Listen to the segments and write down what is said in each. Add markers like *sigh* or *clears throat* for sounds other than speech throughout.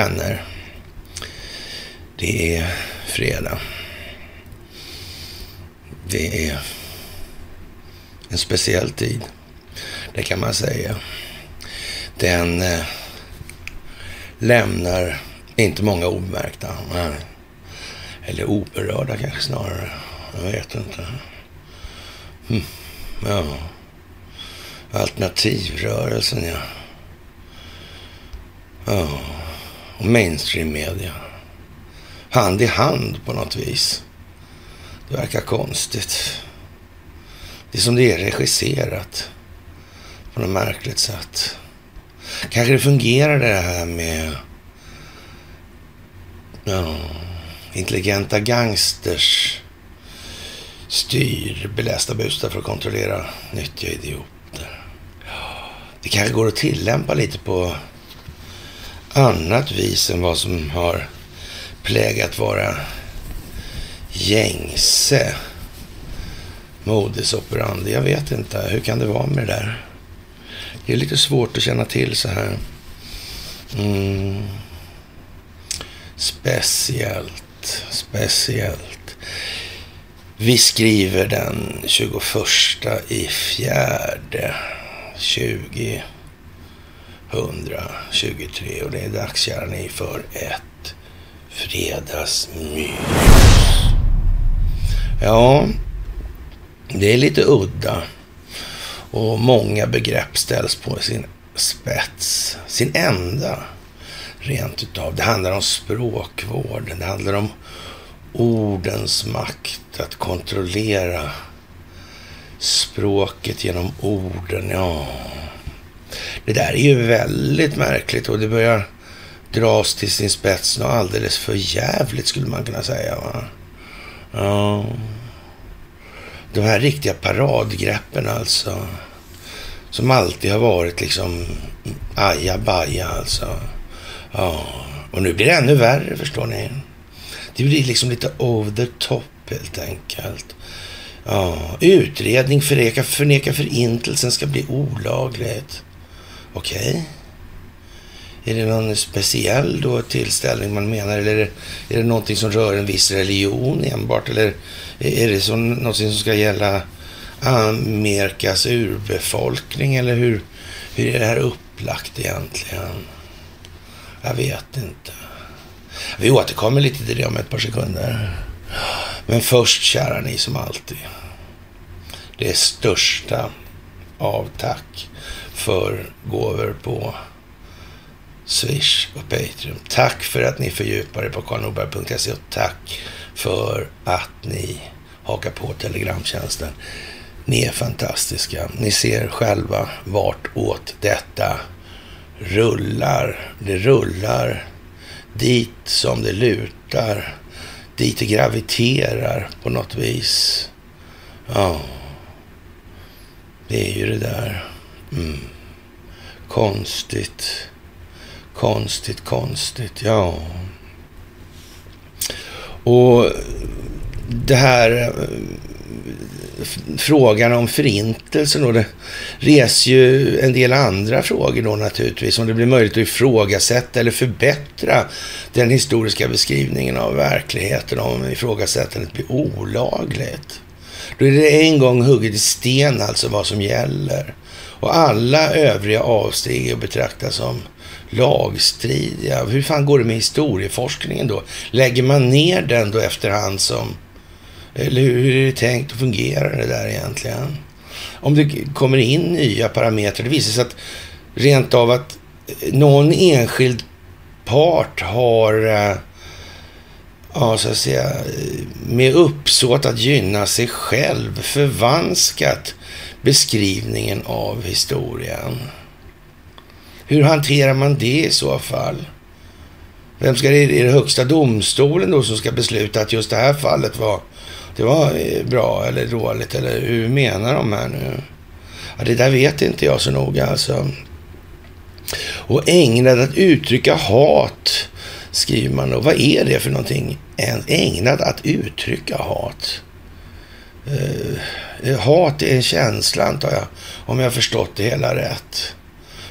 vänner. Det är fredag. Det är en speciell tid. Det kan man säga. Den eh, lämnar inte många obemärkta. Nej. Eller oberörda kanske snarare. Jag vet inte. Hm. Ja. Alternativrörelsen, ja. Ja, och mainstream media. Hand i hand på något vis. Det verkar konstigt. Det är som det är regisserat på något märkligt sätt. Kanske det fungerar det här med ja, intelligenta gangsters styr belästa busar för att kontrollera nyttiga idioter. Det kanske går att tillämpa lite på annat vis än vad som har plägat vara gängse modus operandi. Jag vet inte. Hur kan det vara med det där? Det är lite svårt att känna till så här. Mm. Speciellt, speciellt. Vi skriver den 21 i fjärde 20 123 och det är dags kära ni för ett fredagsmys. Ja, det är lite udda och många begrepp ställs på sin spets. Sin enda rent utav. Det handlar om språkvård. Det handlar om ordens makt. Att kontrollera språket genom orden. Ja, det där är ju väldigt märkligt och det börjar dras till sin spets och alldeles för jävligt skulle man kunna säga. Va? Ja. De här riktiga paradgreppen alltså. Som alltid har varit liksom ajabaja alltså. Ja, och nu blir det ännu värre förstår ni. Det blir liksom lite over the top helt enkelt. Ja, utredning förneka, förneka förintelsen ska bli olagligt. Okej. Okay. Är det någon speciell då tillställning man menar? Eller är det, är det någonting som rör en viss religion enbart? Eller är det så, någonting som ska gälla Amerikas urbefolkning? Eller hur, hur är det här upplagt egentligen? Jag vet inte. Vi återkommer lite till det om ett par sekunder. Men först, kära ni som alltid. Det största av tack för gåvor på Swish och Patreon. Tack för att ni fördjupar er på karlnorberg.se och tack för att ni hakar på Telegramtjänsten. Ni är fantastiska. Ni ser själva vartåt detta rullar. Det rullar dit som det lutar. Dit det graviterar på något vis. Ja, det är ju det där. Mm. Konstigt. Konstigt, konstigt. Ja. Och det här eh, frågan om förintelsen och det reser ju en del andra frågor då naturligtvis. Om det blir möjligt att ifrågasätta eller förbättra den historiska beskrivningen av verkligheten om ifrågasättandet blir olagligt. Då är det en gång hugget i sten alltså vad som gäller. Och alla övriga avsteg är att betrakta som lagstridiga. Hur fan går det med historieforskningen då? Lägger man ner den då efterhand som... Eller hur, hur är det tänkt att fungera det där egentligen? Om det kommer in nya parametrar, det visar sig att rent av att någon enskild part har eh, ja, så att säga, eh, med uppsåt att gynna sig själv förvanskat beskrivningen av historien. Hur hanterar man det i så fall? Vem ska det, är det högsta domstolen då som ska besluta att just det här fallet var, det var eh, bra eller dåligt? Eller hur menar de här nu? Ja, det där vet inte jag så noga alltså. Och ägnad att uttrycka hat, skriver man då. Vad är det för någonting? Ägnad att uttrycka hat eh, hat är en känsla, antar jag, om jag har förstått det hela rätt.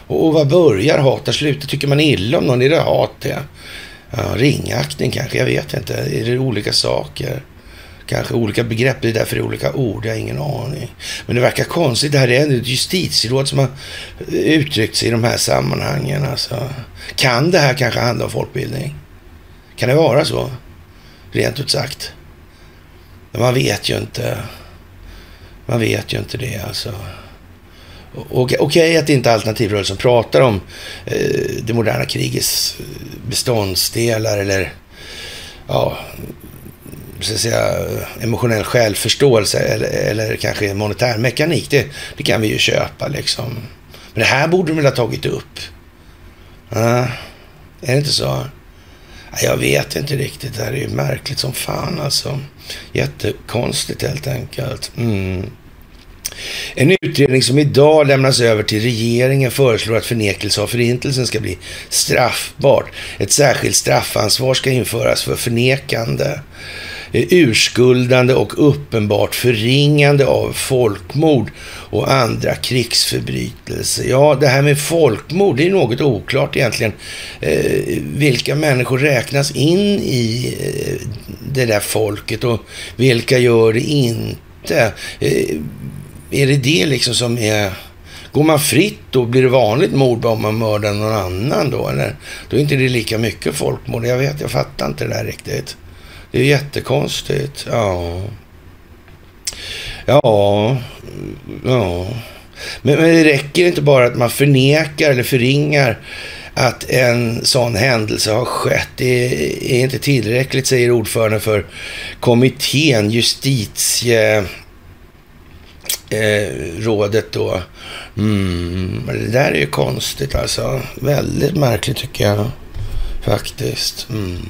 Och, och vad börjar hat? Där slutar tycker man illa om någon? Är det hat det? Ja, ringaktning kanske, jag vet inte. Är det olika saker? Kanske olika begrepp, det är därför det är olika ord, jag har ingen aning. Men det verkar konstigt, det här är ändå ett justitieråd som har uttryckt sig i de här sammanhangen. Alltså. Kan det här kanske handla om folkbildning? Kan det vara så? Rent ut sagt. Men man vet ju inte. Man vet ju inte det alltså. Okej okay, att inte alternativrörelsen pratar om eh, det moderna krigets eh, beståndsdelar eller ja, så att säga, emotionell självförståelse eller, eller kanske monetär mekanik. Det, det kan vi ju köpa liksom. Men det här borde de väl ha tagit upp? Uh, är det inte så? Jag vet inte riktigt. Det här är ju märkligt som fan alltså. Jättekonstigt helt enkelt. Mm. En utredning som idag lämnas över till regeringen föreslår att förnekelse av förintelsen ska bli straffbart. Ett särskilt straffansvar ska införas för förnekande urskuldande och uppenbart förringande av folkmord och andra krigsförbrytelser. Ja, det här med folkmord, det är något oklart egentligen. Eh, vilka människor räknas in i eh, det där folket och vilka gör det inte? Eh, är det det liksom som är... Går man fritt då blir det vanligt mord om man mördar någon annan då? Eller? Då är inte det lika mycket folkmord. Jag vet, jag fattar inte det där riktigt. Det är jättekonstigt. Ja. Ja. Ja. Men, men det räcker inte bara att man förnekar eller förringar att en sån händelse har skett. Det är inte tillräckligt, säger ordföranden för kommittén, justitie eh, rådet då. Mm, det där är ju konstigt alltså. Väldigt märkligt tycker jag faktiskt. Mm.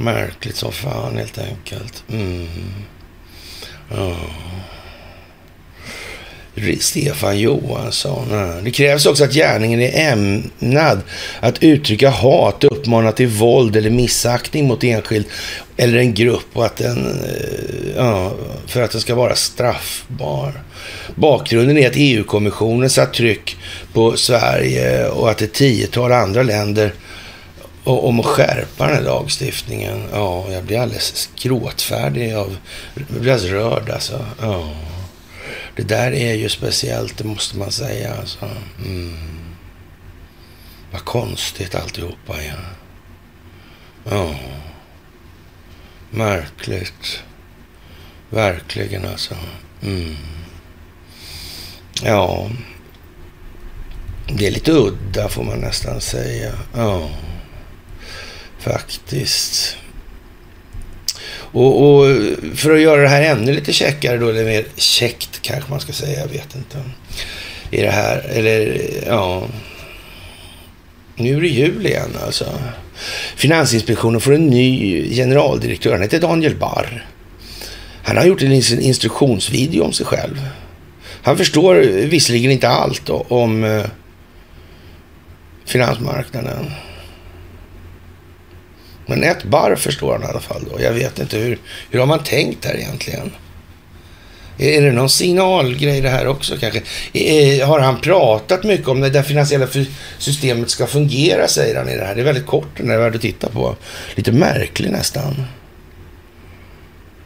Märkligt som fan helt enkelt. Mm. Ja. Stefan Johansson. Det krävs också att gärningen är ämnad att uttrycka hat, uppmana till våld eller missaktning mot enskild eller en grupp och att den, eh, ja, för att den ska vara straffbar. Bakgrunden är att EU-kommissionen satt tryck på Sverige och att ett tiotal andra länder och om att skärpa den här lagstiftningen. Ja, jag blir alldeles gråtfärdig av... Jag blir alldeles rörd alltså. Ja. Det där är ju speciellt, det måste man säga alltså. Mm. Vad konstigt alltihopa är. Ja. Märkligt. Verkligen alltså. Mm. Ja. Det är lite udda får man nästan säga. Ja. Faktiskt. Och, och, för att göra det här ännu lite käckare då, eller mer käckt kanske man ska säga, jag vet inte. I det här, eller ja. Nu är det jul igen alltså. Finansinspektionen får en ny generaldirektör. Han heter Daniel Barr. Han har gjort en instruktionsvideo om sig själv. Han förstår visserligen inte allt om eh, finansmarknaden. Men ett barr förstår han i alla fall då. Jag vet inte hur, hur har man tänkt här egentligen? Är det någon signalgrej det här också kanske? Är, har han pratat mycket om det där finansiella systemet ska fungera, säger han i det här. Det är väldigt kort, den är värd att titta på. Lite märklig nästan.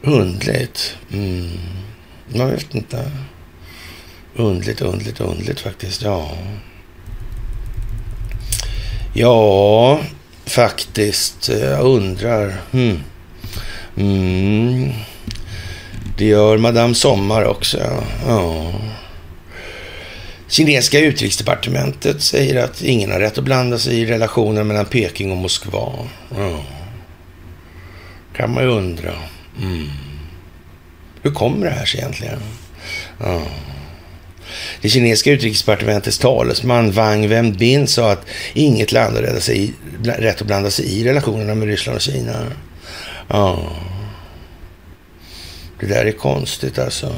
Undligt. Mm. Jag vet inte. Undligt, undligt, undligt faktiskt. Ja. Ja, faktiskt. Eh, jag undrar. Mm. Mm. Det gör Madame Sommar också. Ja. Kinesiska utrikesdepartementet säger att ingen har rätt att blanda sig i relationen mellan Peking och Moskva. Ja. Kan man ju undra. Mm. Hur kommer det här sig egentligen? Ja. Det kinesiska utrikesdepartementets talesman Wang Wenbin sa att inget land har rätt att blanda sig i relationerna med Ryssland och Kina. Ja. Det där är konstigt alltså.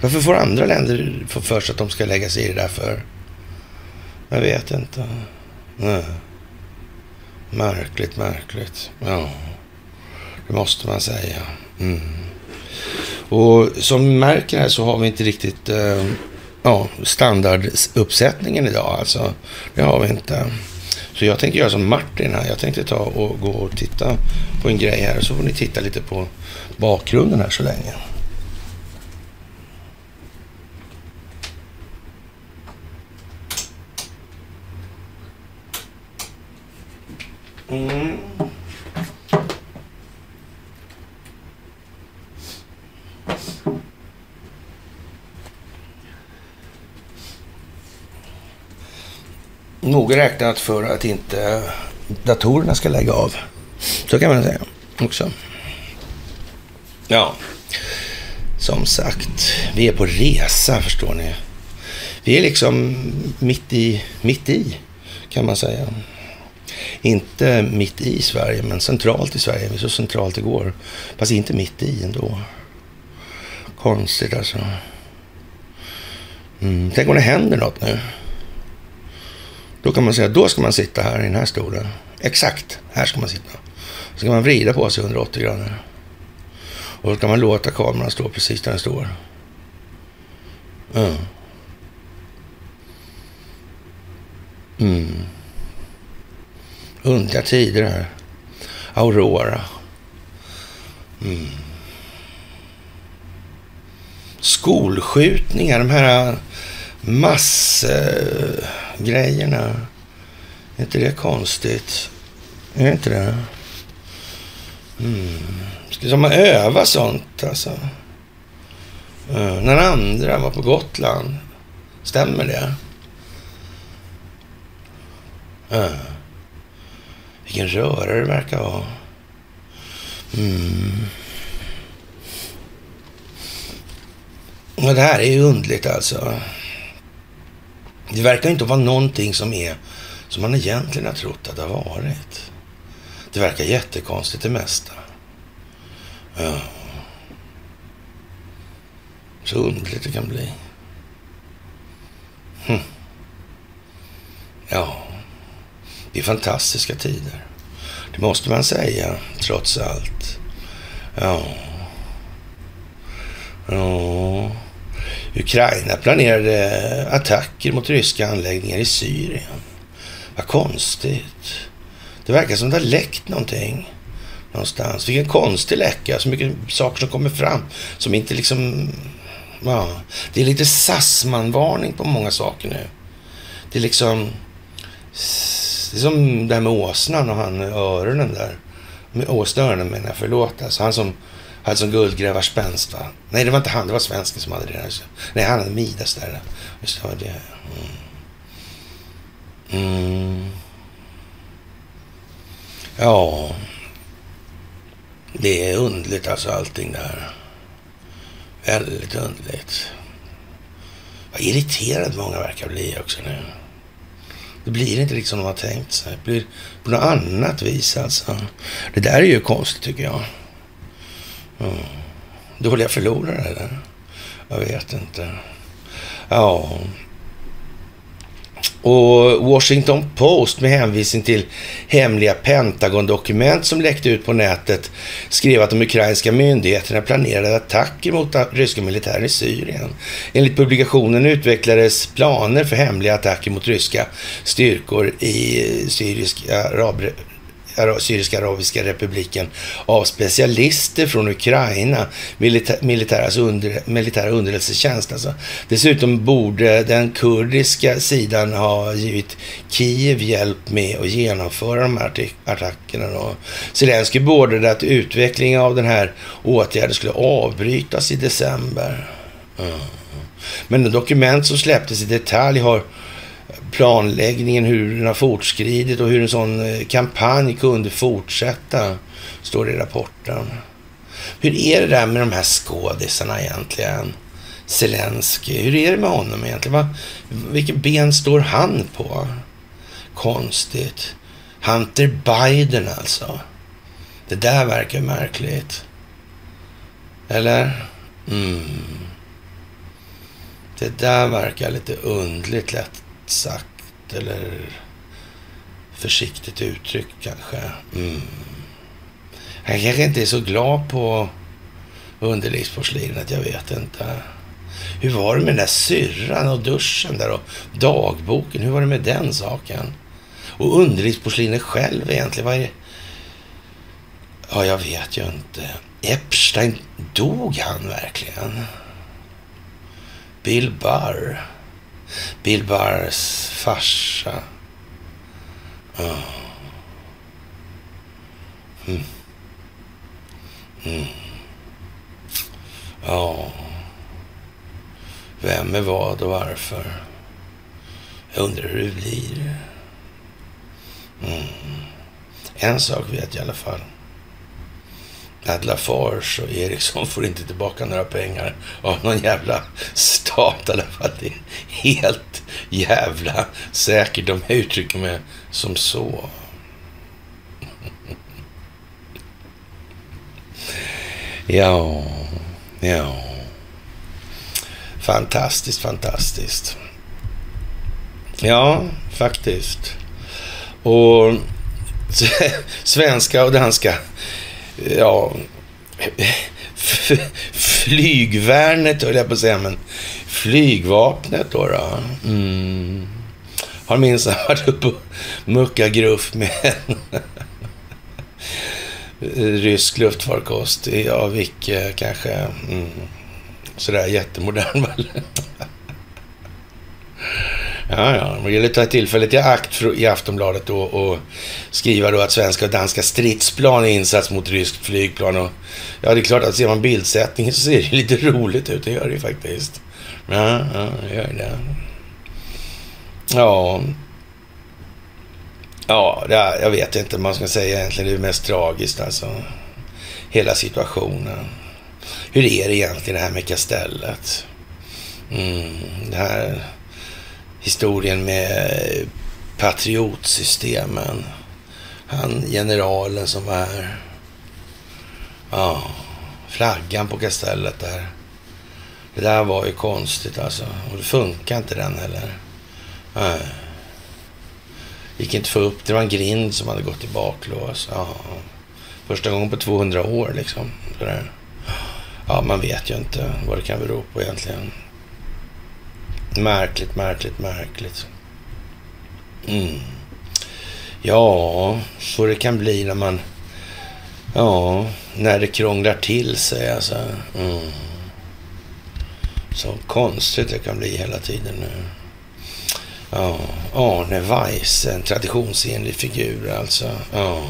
Varför får andra länder få för sig att de ska lägga sig i det där för? Jag vet inte. Nej. Märkligt, märkligt. Ja, det måste man säga. Mm. Och som ni märker här så har vi inte riktigt eh, ja, standarduppsättningen idag. Alltså, det har vi inte. Så jag tänkte göra som Martin här. Jag tänkte ta och gå och titta på en grej här. Så får ni titta lite på bakgrunden här så länge. Mm. Noga räknat för att inte datorerna ska lägga av. Så kan man säga också. Ja, som sagt, vi är på resa förstår ni. Vi är liksom mitt i, mitt i kan man säga. Inte mitt i Sverige, men centralt i Sverige. Vi är så centralt det går. Fast inte mitt i ändå. Konstigt alltså. Mm. Tänk om det händer något nu. Då kan man säga, då ska man sitta här i den här stolen. Exakt, här ska man sitta. Så ska man vrida på sig 180 grader. Och då kan man låta kameran stå precis där den står. Mm. Mm. Underliga tider här. Aurora. Mm. Skolskjutningar, de här massgrejerna. Är inte det konstigt? Är det inte det? Mm. Ska man öva sånt alltså? Uh, när andra var på Gotland. Stämmer det? Uh. Vilken röra det verkar vara. Mm. Och det här är ju undligt alltså. Det verkar inte vara någonting som är som man egentligen har trott att det har varit. Det verkar jättekonstigt det mesta. Ja. Så underligt det kan bli. Hm. Ja. Det är fantastiska tider. Det måste man säga, trots allt. Ja. Ja. Ukraina planerade attacker mot ryska anläggningar i Syrien. Vad konstigt. Det verkar som det har läckt någonting någonstans. Vilken konstig läcka. Så mycket saker som kommer fram som inte liksom... Ja, det är lite Sassman-varning på många saker nu. Det är liksom det är som det här med åsnan och han öronen där. Med åsneöronen menar jag, förlåt. Alltså han som hade som guldgrävarspänst va? Nej, det var inte han, det var svensken som hade det. Där. Nej, han hade Midas där. Just det, var det. Mm. Mm. Ja, det är underligt alltså allting där. Väldigt underligt. Vad irriterad många verkar bli också nu. Det blir inte riktigt som de har tänkt sig. Det blir på något annat vis alltså. Det där är ju konstigt tycker jag. Mm. Dåliga förlorare eller? Jag vet inte. Ja, och Washington Post med hänvisning till hemliga Pentagon-dokument som läckte ut på nätet skrev att de ukrainska myndigheterna planerade attacker mot ryska militären i Syrien. Enligt publikationen utvecklades planer för hemliga attacker mot ryska styrkor i syriska eh, Syriska arabiska republiken av specialister från Ukraina, militär, alltså under, militära underrättelsetjänst. Alltså. Dessutom borde den kurdiska sidan ha givit Kiev hjälp med att genomföra de här attackerna. Då. Zelenskyj beordrade att utvecklingen av den här åtgärden skulle avbrytas i december. Mm. Men de dokument som släpptes i detalj har planläggningen, hur den har fortskridit och hur en sån eh, kampanj kunde fortsätta, står det i rapporten. Hur är det där med de här skådisarna egentligen? Zelensky, hur är det med honom egentligen? Va? Vilket ben står han på? Konstigt. Hunter Biden alltså. Det där verkar märkligt. Eller? Mm. Det där verkar lite undligt lätt Exakt Eller försiktigt uttryckt kanske. Mm. Han kanske inte är så glad på underlivsporslinet, jag vet inte. Hur var det med den där syrran och duschen där och dagboken? Hur var det med den saken? Och underlivsporslinet själv egentligen, vad är det? Ja, jag vet ju inte. Epstein, dog han verkligen? Bill Barr. Bill Barrs farsa. Oh. Mm. Mm. Ja. Vem är vad och varför? Jag undrar hur det blir. Mm. En sak vet jag i alla fall. Att Lafarge och Eriksson får inte tillbaka några pengar av någon jävla stat i alla fall. Det är helt jävla säkert om jag uttrycker mig som så. Ja, ja. Fantastiskt, fantastiskt. Ja, faktiskt. Och *laughs* svenska och danska, ja, flygvärnet höll jag på att säga, men flygvapnet då. då. Mm. Har minsann varit uppe och muckat gruff med en *laughs* rysk luftfarkost. Ja, Vicke kanske. Mm. Sådär jättemodern *laughs* väl. Ja, ja. De ville ta tillfället i akt i Aftonbladet då och skriva då att svenska och danska stridsplan är insats mot ryskt flygplan. Och, ja, det är klart att ser man bildsättningen så ser det *laughs* lite roligt ut. Det gör det ju faktiskt. Ja, ja, det gör det. Ja. Ja, det, jag vet inte vad man ska säga egentligen. Det är mest tragiskt alltså. Hela situationen. Hur är det egentligen det här med kastellet? Mm, det här historien med eh, patriotsystemen. Han generalen som var här. Ja, flaggan på kastellet där. Det där var ju konstigt alltså. Och det funkar inte den heller. Nej. Gick inte få upp. Det var en grind som hade gått i baklås. Ja. Första gången på 200 år liksom. Ja, man vet ju inte vad det kan bero på egentligen. Märkligt, märkligt, märkligt. Mm. Ja, så det kan bli när man... Ja, när det krånglar till sig alltså. Mm. Så konstigt det kan bli hela tiden nu. Ja, Arne Weise, en traditionsenlig figur alltså. Ja.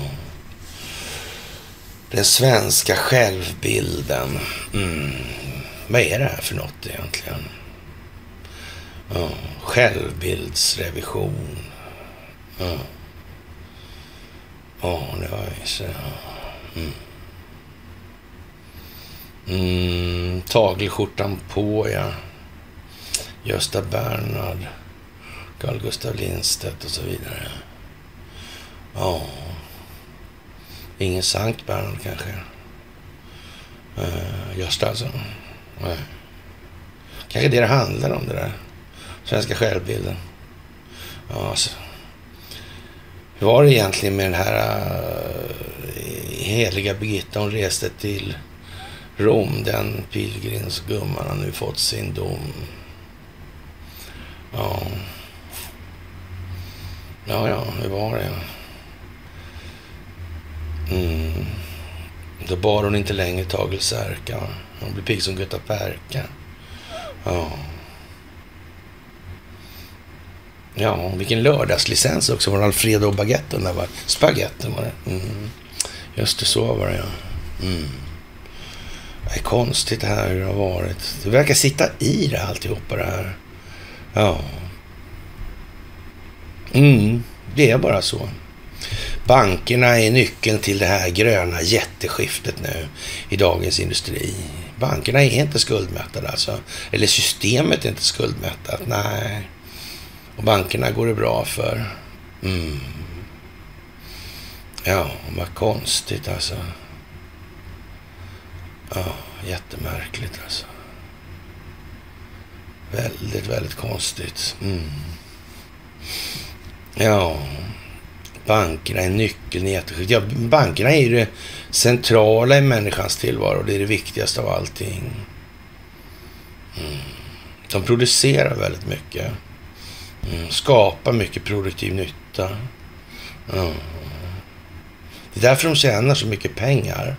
Den svenska självbilden. Mm. Vad är det här för något egentligen? Ja. Självbildsrevision. Ja. Arne Weise, ja. Mm. Mm, tagelskjortan på, ja. Gösta Bernhard. Carl Gustav Lindstedt och så vidare. Ja. Ingen Sankt Bernhard kanske. Uh, Gösta alltså. Nej. Kanske det det handlar om det där. Svenska självbilden. Ja, alltså. Hur var det egentligen med den här uh, heliga Birgitta? Hon reste till Rom. Den pilgrimsgumman har nu fått sin dom. Ja. Ja, ja, hur var det? Mm. Då bar hon inte längre Tagel Särka. Hon blev pigg som Gutta Perka. Ja. Ja, vilken lördagslicens också. Var Alfredo och baguetten där var. Spagetten var det. Mm. Just det, så var det ja. Mm. Det är konstigt det här hur det har varit. Det verkar sitta i det alltihopa det här. Ja. Mm, det är bara så. Bankerna är nyckeln till det här gröna jätteskiftet nu i dagens industri. Bankerna är inte skuldmättade alltså. Eller systemet är inte skuldmättat. Nej. Och bankerna går det bra för. Mm. Ja, vad konstigt alltså. Ja, jättemärkligt alltså. Väldigt, väldigt konstigt. Mm. Ja, bankerna är nyckeln i jätteskiftet. Ja, bankerna är ju det centrala i människans tillvaro. Det är det viktigaste av allting. Mm. De producerar väldigt mycket. Mm. Skapar mycket produktiv nytta. Mm. Det är därför de tjänar så mycket pengar.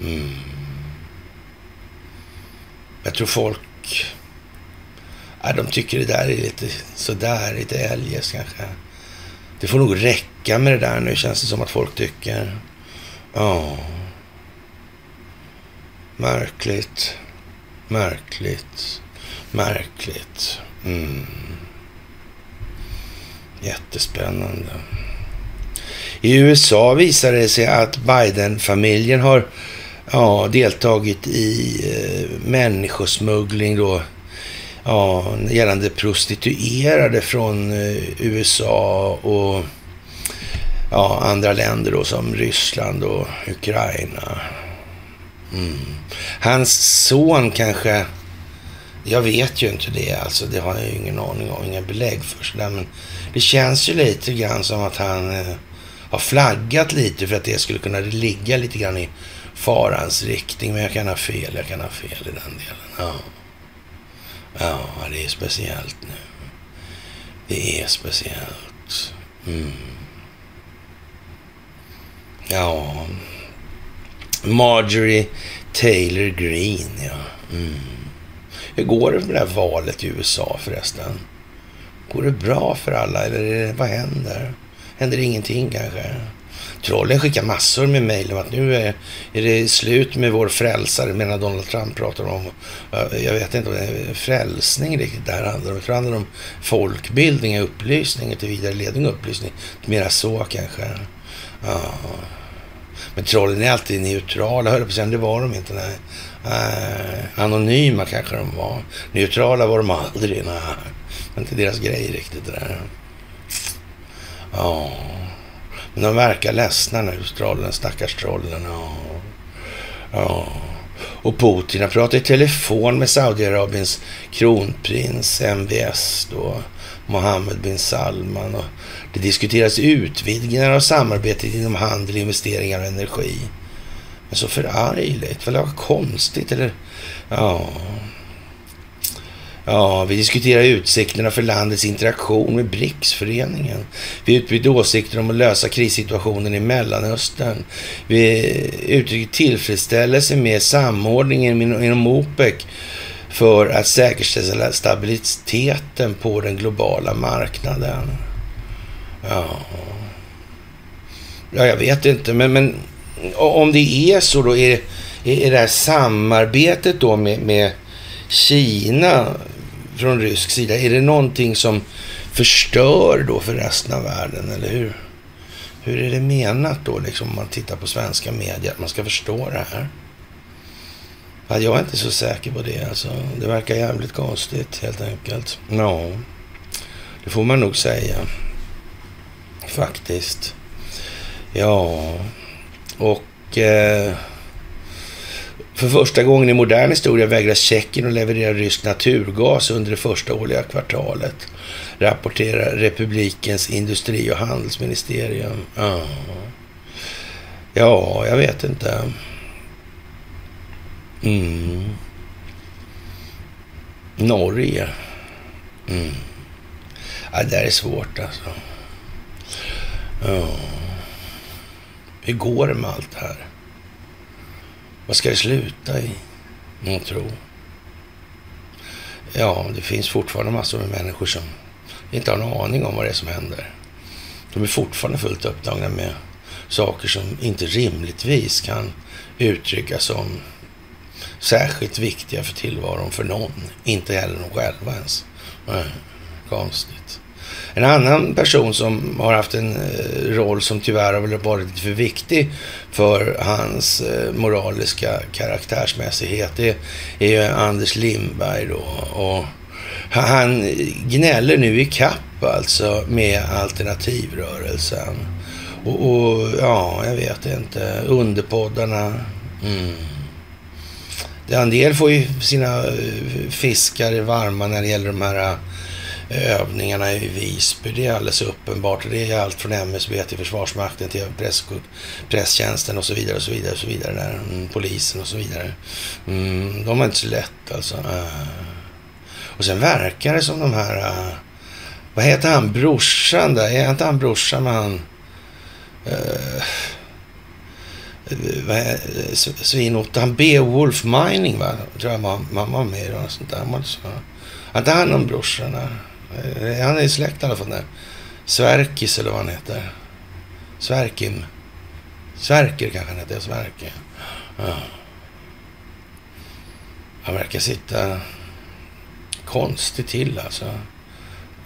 Mm. Jag tror folk... Ja, de tycker det där är lite sådär, lite eljest kanske. Det får nog räcka med det där nu, känns det som att folk tycker. Ja. Märkligt. Märkligt. Märkligt. Mm. Jättespännande. I USA visade det sig att Biden-familjen har ja, deltagit i eh, människosmuggling då, ja, gällande prostituerade från eh, USA och ja, andra länder då som Ryssland och Ukraina. Mm. Hans son kanske, jag vet ju inte det alltså, det har jag ju ingen aning om, inga belägg för sådär, men det känns ju lite grann som att han eh, har flaggat lite för att det skulle kunna ligga lite grann i farans riktning. Men jag kan ha fel, jag kan ha fel i den delen. Ja, ja det är speciellt nu. Det är speciellt. Mm. Ja, Marjorie Taylor Greene, ja. Mm. Hur går det med det här valet i USA förresten? Går det bra för alla eller vad händer? Händer ingenting kanske? Trollen skickar massor med mejl om att nu är, är det slut med vår frälsare, medan Donald Trump pratar om. Jag vet inte om det är frälsning riktigt det här handlar om. Jag tror det handlar om folkbildning, upplysning, till vidare ledning och upplysning. Mera så kanske. Ja. Men trollen är alltid neutrala, höll på att säga. Det var de inte. Nej. Eh, anonyma kanske de var. Neutrala var de aldrig. Nej. Det inte deras grej riktigt det där. Ja. Men de verkar ledsna nu, trollen, stackars trollen. Ja. ja. Och Putin har pratat i telefon med Saudiarabiens kronprins, MBS då, Mohammed bin Salman. Och det diskuteras utvidgningar av samarbetet inom handel, investeringar och energi. Men så förargligt, vad konstigt, eller? Ja, Ja, vi diskuterar utsikterna för landets interaktion med BRICS-föreningen. Vi utbyter åsikter om att lösa krissituationen i Mellanöstern. Vi uttrycker tillfredsställelse med samordningen inom OPEC för att säkerställa stabiliteten på den globala marknaden. Ja, ja jag vet inte, men, men om det är så då, är, är det här samarbetet då med, med Kina från rysk sida, är det någonting som förstör då för resten av världen, eller hur? Hur är det menat då, liksom, om man tittar på svenska medier, att man ska förstå det här? Ja, jag är inte så säker på det. Alltså. Det verkar jävligt konstigt, helt enkelt. Ja, det får man nog säga. Faktiskt. Ja, och... Eh, för första gången i modern historia vägrar Tjeckien att leverera rysk naturgas under det första årliga kvartalet, rapporterar republikens industri och handelsministerium. Ja, ja jag vet inte. Mm. Norge. Mm. Ja, det där är svårt alltså. Ja. Hur går det med allt det här? Vad ska det sluta i? någon tro? Ja, det finns fortfarande massor med människor som inte har en aning om vad det är som händer. De är fortfarande fullt upptagna med saker som inte rimligtvis kan uttryckas som särskilt viktiga för tillvaron för någon. Inte heller de själva ens. Nej, konstigt. En annan person som har haft en eh, roll som tyvärr har varit lite för viktig för hans eh, moraliska karaktärsmässighet, det är ju Anders Lindberg då. Och han gnäller nu i kapp alltså med alternativrörelsen. Och, och ja, jag vet inte, underpoddarna. Mm. En del får ju sina eh, fiskar varma när det gäller de här övningarna i Visby. Det är alldeles uppenbart. Det är allt från MSB till Försvarsmakten till press, presstjänsten och så vidare och så vidare och så vidare. Där. Mm, polisen och så vidare. Mm, de är inte så lätt alltså. Eh. Och sen verkar det som de här... Eh, vad heter han? Brorsan där? Är inte han brorsan med han... Eh, uh, Svinot, han Beowulf Mining va? Tror jag man, man var med i Han sånt där. Man, så. Inte han någon brorsa? Eh, han är släkt i alla fall. Där. Sverkis eller vad han heter. Sverkim. Sverker kanske han heter. Sverker. Ja. Han verkar sitta konstigt till alltså.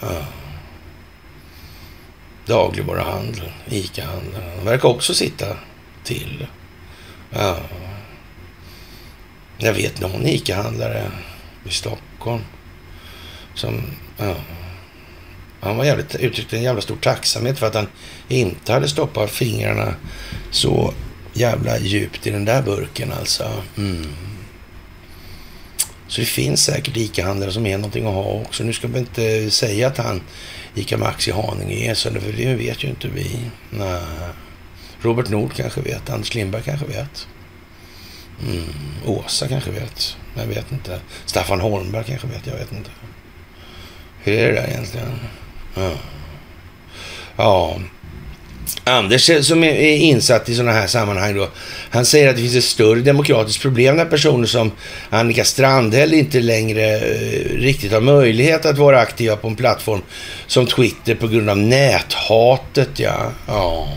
Ja. Dagligvaruhandeln, ICA-handeln. Han verkar också sitta till. Ja. Jag vet någon ICA-handlare i Stockholm som... Ja. Han var jävligt, uttryckte en jävla stor tacksamhet för att han inte hade stoppat fingrarna så jävla djupt i den där burken alltså. Mm. Så det finns säkert ICA-handlare som är någonting att ha också. Nu ska vi inte säga att han ICA Maxi Haninge är så, för det vet ju inte vi. Nej. Robert Nord kanske vet. Anders Lindberg kanske vet. Mm. Åsa kanske vet. Jag vet inte. Staffan Holmberg kanske vet. Jag vet inte. Hur är det där egentligen? Ja. ja. Anders som är insatt i sådana här sammanhang då, han säger att det finns ett större demokratiskt problem när personer som Annika Strandhäll inte längre eh, riktigt har möjlighet att vara aktiva på en plattform som Twitter på grund av näthatet. Ja, ja.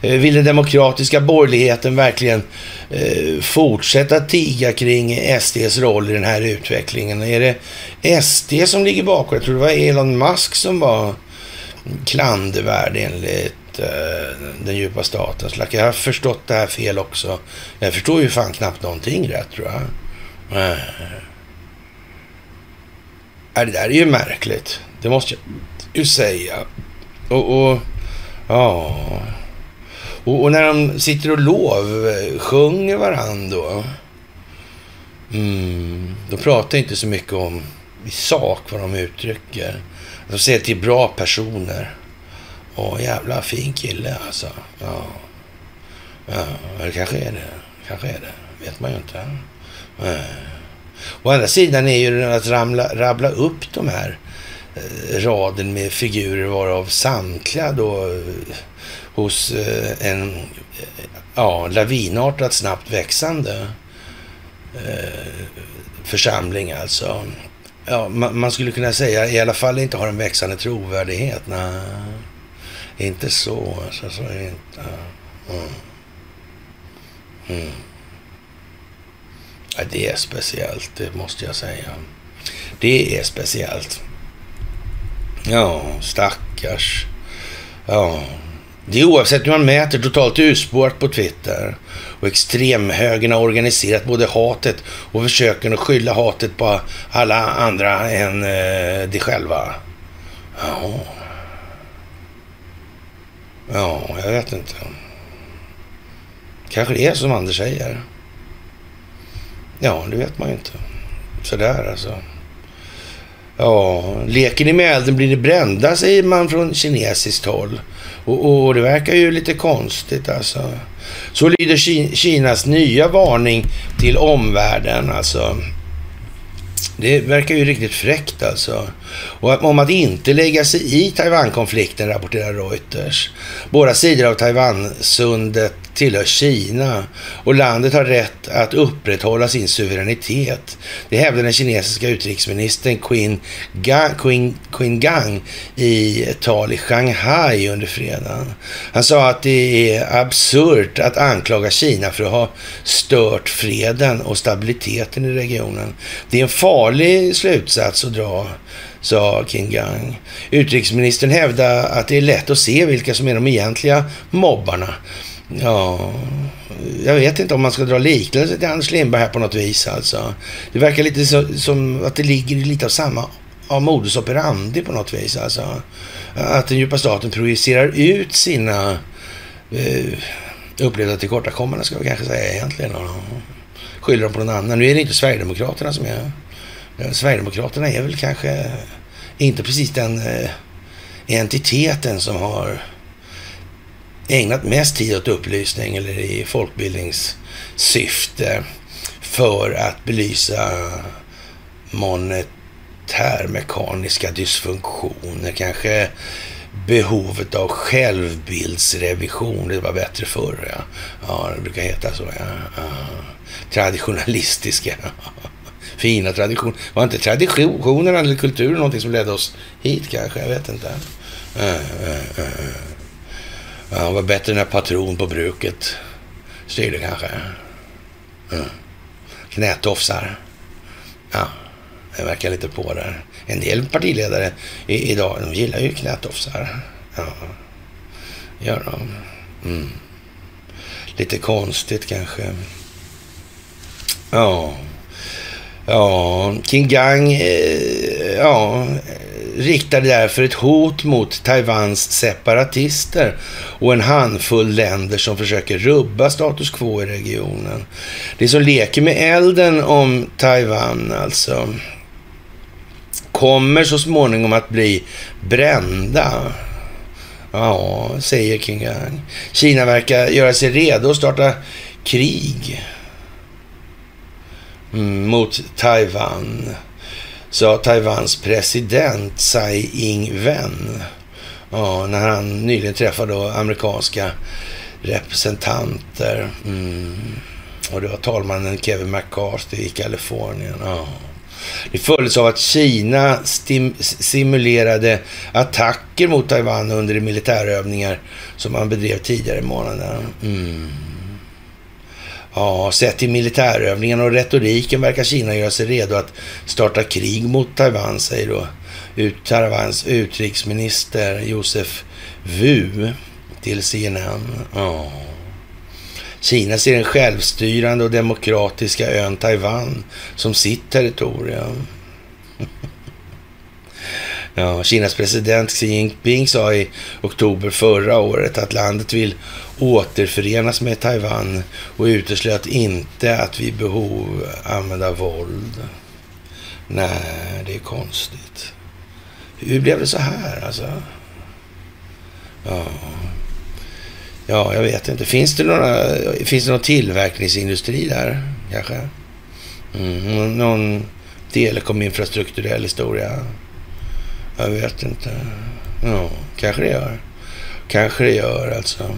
Eh, vill den demokratiska borgerligheten verkligen Eh, fortsätta tiga kring SDs roll i den här utvecklingen? Är det SD som ligger bakom? Jag tror det var Elon Musk som var klandervärd enligt eh, den djupa staten. lack. jag har förstått det här fel också. Jag förstår ju fan knappt någonting rätt tror jag. Äh. Det där är ju märkligt. Det måste jag ju säga. Och, och ja... Och, och, när de sitter och lovsjunger varandra då, mm, de pratar inte så mycket om i sak vad de uttrycker. De säger till bra personer. Åh, jävla fin kille alltså. Ja, ja det kanske är det. Kanske är det. vet man ju inte. Ja. Å andra sidan är ju att ramla, rabbla upp de här eh, raden med figurer varav samtliga då eh, hos eh, en ja, lavinartat snabbt växande eh, församling alltså. Ja, man, man, skulle kunna säga i alla fall inte har en växande trovärdighet. Nej, inte så. Alltså, så är det inte. Mm. Mm. Ja, det är speciellt, det måste jag säga. Det är speciellt. Ja, stackars. Ja, det är oavsett hur man mäter totalt urspårat på Twitter. Och extremhögern har organiserat både hatet och försöken att skylla hatet på alla andra än eh, de själva. Ja. Ja, jag vet inte. Kanske det är som Anders säger. Ja, det vet man ju inte. Sådär alltså. Ja, leker ni med elden blir ni brända, säger man från kinesiskt håll. Och, och det verkar ju lite konstigt alltså. Så lyder Kinas nya varning till omvärlden alltså. Det verkar ju riktigt fräckt alltså. Och om att inte lägga sig i Taiwan-konflikten rapporterar Reuters. Båda sidor av Taiwansundet tillhör Kina och landet har rätt att upprätthålla sin suveränitet. Det hävdade den kinesiska utrikesministern Qin Gang, Qin, Qin Gang i ett tal i Shanghai under fredagen. Han sa att det är absurt att anklaga Kina för att ha stört freden och stabiliteten i regionen. Det är en farlig slutsats att dra sa King Gang. Utrikesministern hävdade att det är lätt att se vilka som är de egentliga mobbarna. Ja, jag vet inte om man ska dra liknelse till Anders Lindberg här på något vis alltså. Det verkar lite så, som att det ligger lite av samma av modus operandi på något vis alltså. Att den djupa staten projicerar ut sina eh, upplevda tillkortakommanden ska vi kanske säga egentligen. Och skyller dem på någon annan. Nu är det inte Sverigedemokraterna som är... Sverigedemokraterna är väl kanske inte precis den eh, entiteten som har ägnat mest tid åt upplysning eller i folkbildningssyfte för att belysa monetärmekaniska dysfunktioner, kanske behovet av självbildsrevision. Det var bättre förr. Ja, ja det brukar heta så. Ja. ja. Traditionalistiska. *laughs* Fina traditioner. Var inte traditionerna eller kulturen någonting som ledde oss hit kanske? Jag vet inte. Uh, uh, uh. Ja, han var bättre när patron på bruket styrde kanske. Mm. Knätofsar. Ja, det verkar lite på där. En del partiledare i, idag, de gillar ju knätofsar. Ja, gör de. Mm. Lite konstigt kanske. Ja. Ja, King Gang, eh, ja, riktade därför ett hot mot Taiwans separatister och en handfull länder som försöker rubba status quo i regionen. Det som leker med elden om Taiwan alltså kommer så småningom att bli brända. Ja, säger King Gang. Kina verkar göra sig redo att starta krig mm, mot Taiwan sa Taiwans president Tsai Ing-wen. Ja, när han nyligen träffade amerikanska representanter. Mm. Och det var talmannen Kevin McCarthy i Kalifornien. Ja. Det följdes av att Kina simulerade attacker mot Taiwan under de militärövningar som man bedrev tidigare i månaden. Mm. Ja, sett till militärövningen och retoriken verkar Kina göra sig redo att starta krig mot Taiwan, säger då ut, Taiwans utrikesminister Josef Wu till CNN. Ja. Kina ser den självstyrande och demokratiska ön Taiwan som sitt territorium. *laughs* Ja, Kinas president Xi Jinping sa i oktober förra året att landet vill återförenas med Taiwan och uteslöt inte att vid behov använda våld. Nej, det är konstigt. Hur blev det så här alltså? Ja, ja jag vet inte. Finns det, några, finns det någon tillverkningsindustri där kanske? Mm, någon telekominfrastrukturell historia? Jag vet inte. Ja, kanske det gör. Kanske det gör alltså.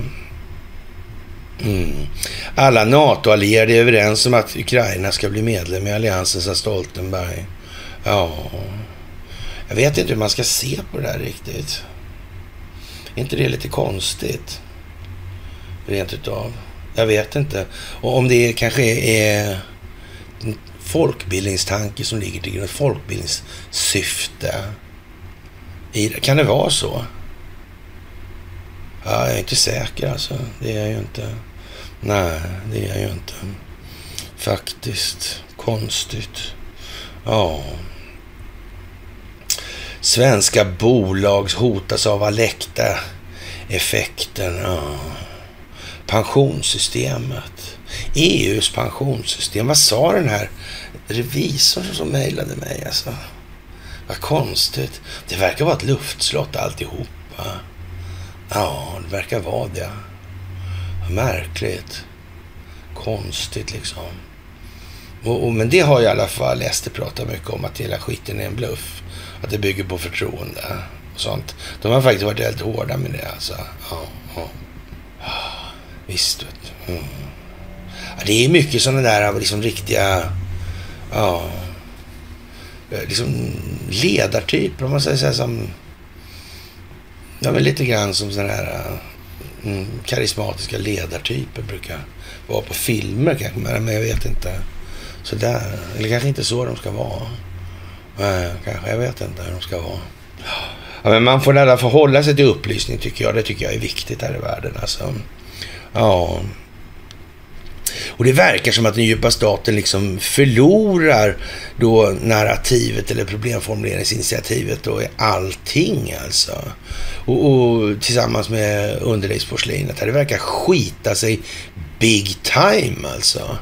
Mm. Alla NATO-allierade är överens om att Ukraina ska bli medlem i alliansen, sa Stoltenberg. Ja, jag vet inte hur man ska se på det här riktigt. Är inte det lite konstigt? Rent utav. Jag vet inte. Och om det kanske är en folkbildningstanke som ligger till grund, folkbildningssyfte. Kan det vara så? Ja, jag är inte säker alltså. Det är jag ju inte. Nej, det är jag ju inte. Faktiskt. Konstigt. Ja. Svenska bolag hotas av Alecta-effekten. Ja. Pensionssystemet. EUs pensionssystem. Vad sa den här revisorn som mejlade mig? Alltså? Vad konstigt. Det verkar vara ett luftslott alltihopa. Ja, det verkar vara det. Märkligt. Konstigt liksom. Och, och, men det har i alla fall Ester pratat mycket om, att hela skiten är en bluff. Att det bygger på förtroende och sånt. De har faktiskt varit väldigt hårda med det alltså. Ja, ja. Visst, vet du. Mm. Ja, det är mycket sådana där liksom riktiga, ja, eh, liksom ledartyper om man säger så här som, ja men lite grann som sådana här äh, mm, karismatiska ledartyper brukar vara på filmer kanske, men jag vet inte. Sådär. Eller kanske inte så de ska vara. Nej, kanske. Jag vet inte hur de ska vara. Ja, men man får i alla fall hålla sig till upplysning tycker jag. Det tycker jag är viktigt här i världen. Alltså. Ja. Och det verkar som att den djupa staten liksom förlorar då narrativet eller problemformuleringsinitiativet och allting alltså. Och, och tillsammans med underläggsporslinet. Det verkar skita sig big time alltså.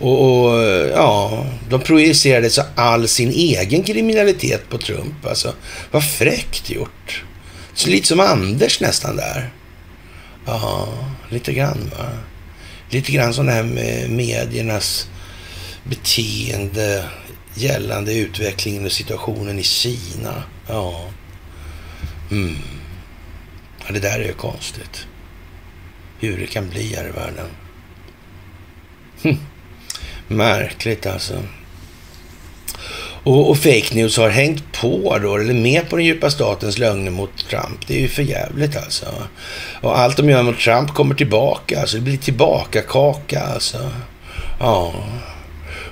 Och, och, ja, de projicerade så all sin egen kriminalitet på Trump. Alltså, vad fräckt gjort. Så lite som Anders nästan där. Ja, lite grann va. Lite grann som det här med mediernas beteende gällande utvecklingen och situationen i Kina. Ja. Mm. ja det där är ju konstigt. Hur det kan bli här i världen. Hm. Märkligt alltså. Och, och, fake news har hängt på då, eller med på den djupa statens lögner mot Trump. Det är ju för jävligt alltså. Och allt de gör mot Trump kommer tillbaka. Alltså det blir tillbaka kaka alltså. Ja.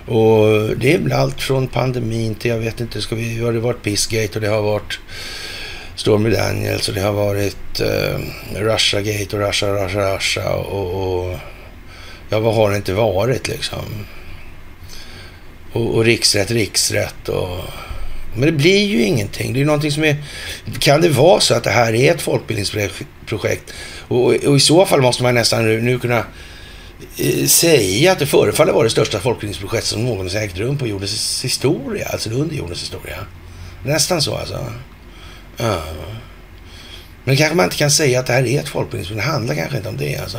Och det är väl allt från pandemin till, jag vet inte, ska vi, har det varit Pissgate och det har varit Stormy Daniels och det har varit uh, Russiagate och Russia, Russia, Russia och, och ja, vad har det inte varit liksom? Och, och riksrätt, riksrätt och... Men det blir ju ingenting. Det är någonting som är... Kan det vara så att det här är ett folkbildningsprojekt? Och, och i så fall måste man nästan nu, nu kunna eh, säga att det förefaller vara det största folkbildningsprojekt som någonsin ägt rum på jordens historia, alltså under jordens historia. Nästan så alltså. Ja. Men kanske man inte kan säga att det här är ett folkbildningsprojekt. Det handlar kanske inte om det alltså.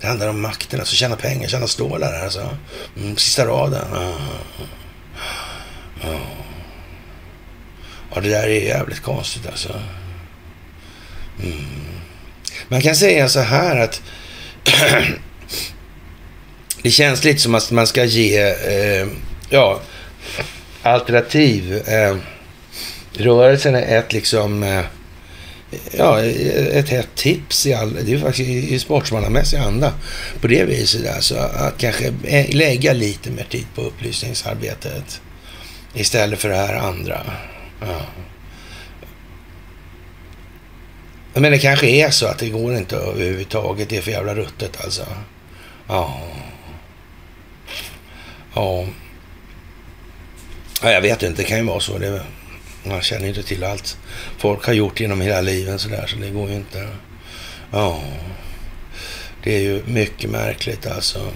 Det handlar om makten, alltså tjäna pengar, tjäna stålar. Alltså. Mm, sista raden. Ja. Ja. ja, det där är jävligt konstigt alltså. Mm. Man kan säga så här att *clears throat* det känns lite som att man ska ge eh, ja, alternativ. Eh, rörelsen är ett liksom eh, ja, ett hett tips i all, det är faktiskt i sportsmannamässig anda på det viset. Alltså att kanske lägga lite mer tid på upplysningsarbetet istället för det här andra. Ja. Men det kanske är så att det går inte överhuvudtaget. Det är för jävla ruttet alltså. Ja. Ja. ja jag vet inte, det kan ju vara så. Det man känner inte till allt folk har gjort genom hela livet sådär, så det går ju inte. Ja, det är ju mycket märkligt alltså.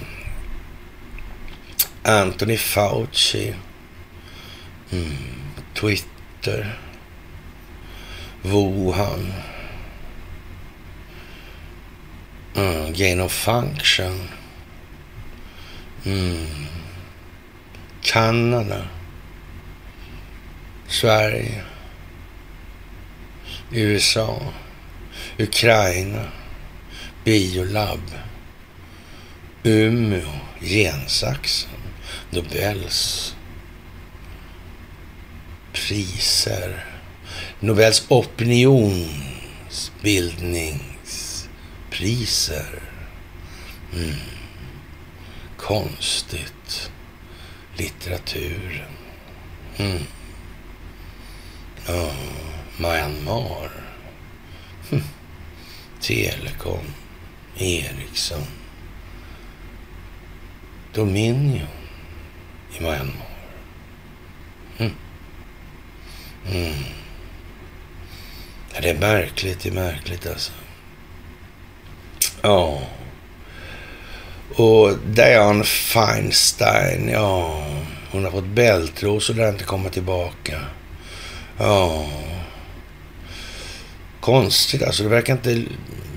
Anthony Fauci. Mm. Twitter. Wuhan. Mm. Gain of function. Mm. Kanada. Sverige, USA, Ukraina, Biolab, Umeå, Gensaxen, Nobels priser, Nobels opinionsbildningspriser. Mm. Konstigt. Litteraturen. Mm. Myanmar. Hm. Telekom. Ericsson. Dominion i Myanmar. Hm. Mm. Ja, det är märkligt, det är märkligt alltså. Ja. Och Diane Feinstein, ja. Hon har fått bältros och lär inte komma tillbaka. Ja. Konstigt alltså. Det verkar inte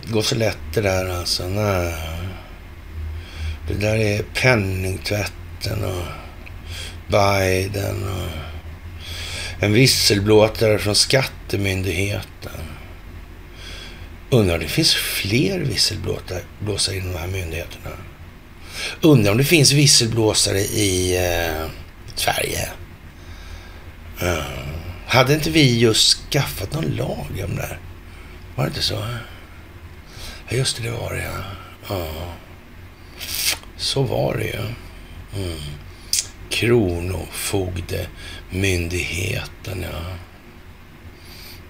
gå så lätt det där alltså. Nej. Det där är penningtvätten och Biden och en visselblåsare från skattemyndigheten. Undrar om det finns fler visselblåsare inom de här myndigheterna. Undrar om det finns visselblåsare i eh, Sverige. Mm. Hade inte vi just skaffat någon lag om det här? Var det inte så? Ja, just det, det var det ja. ja. Så var det ju. Mm. Kronofogdemyndigheten, ja.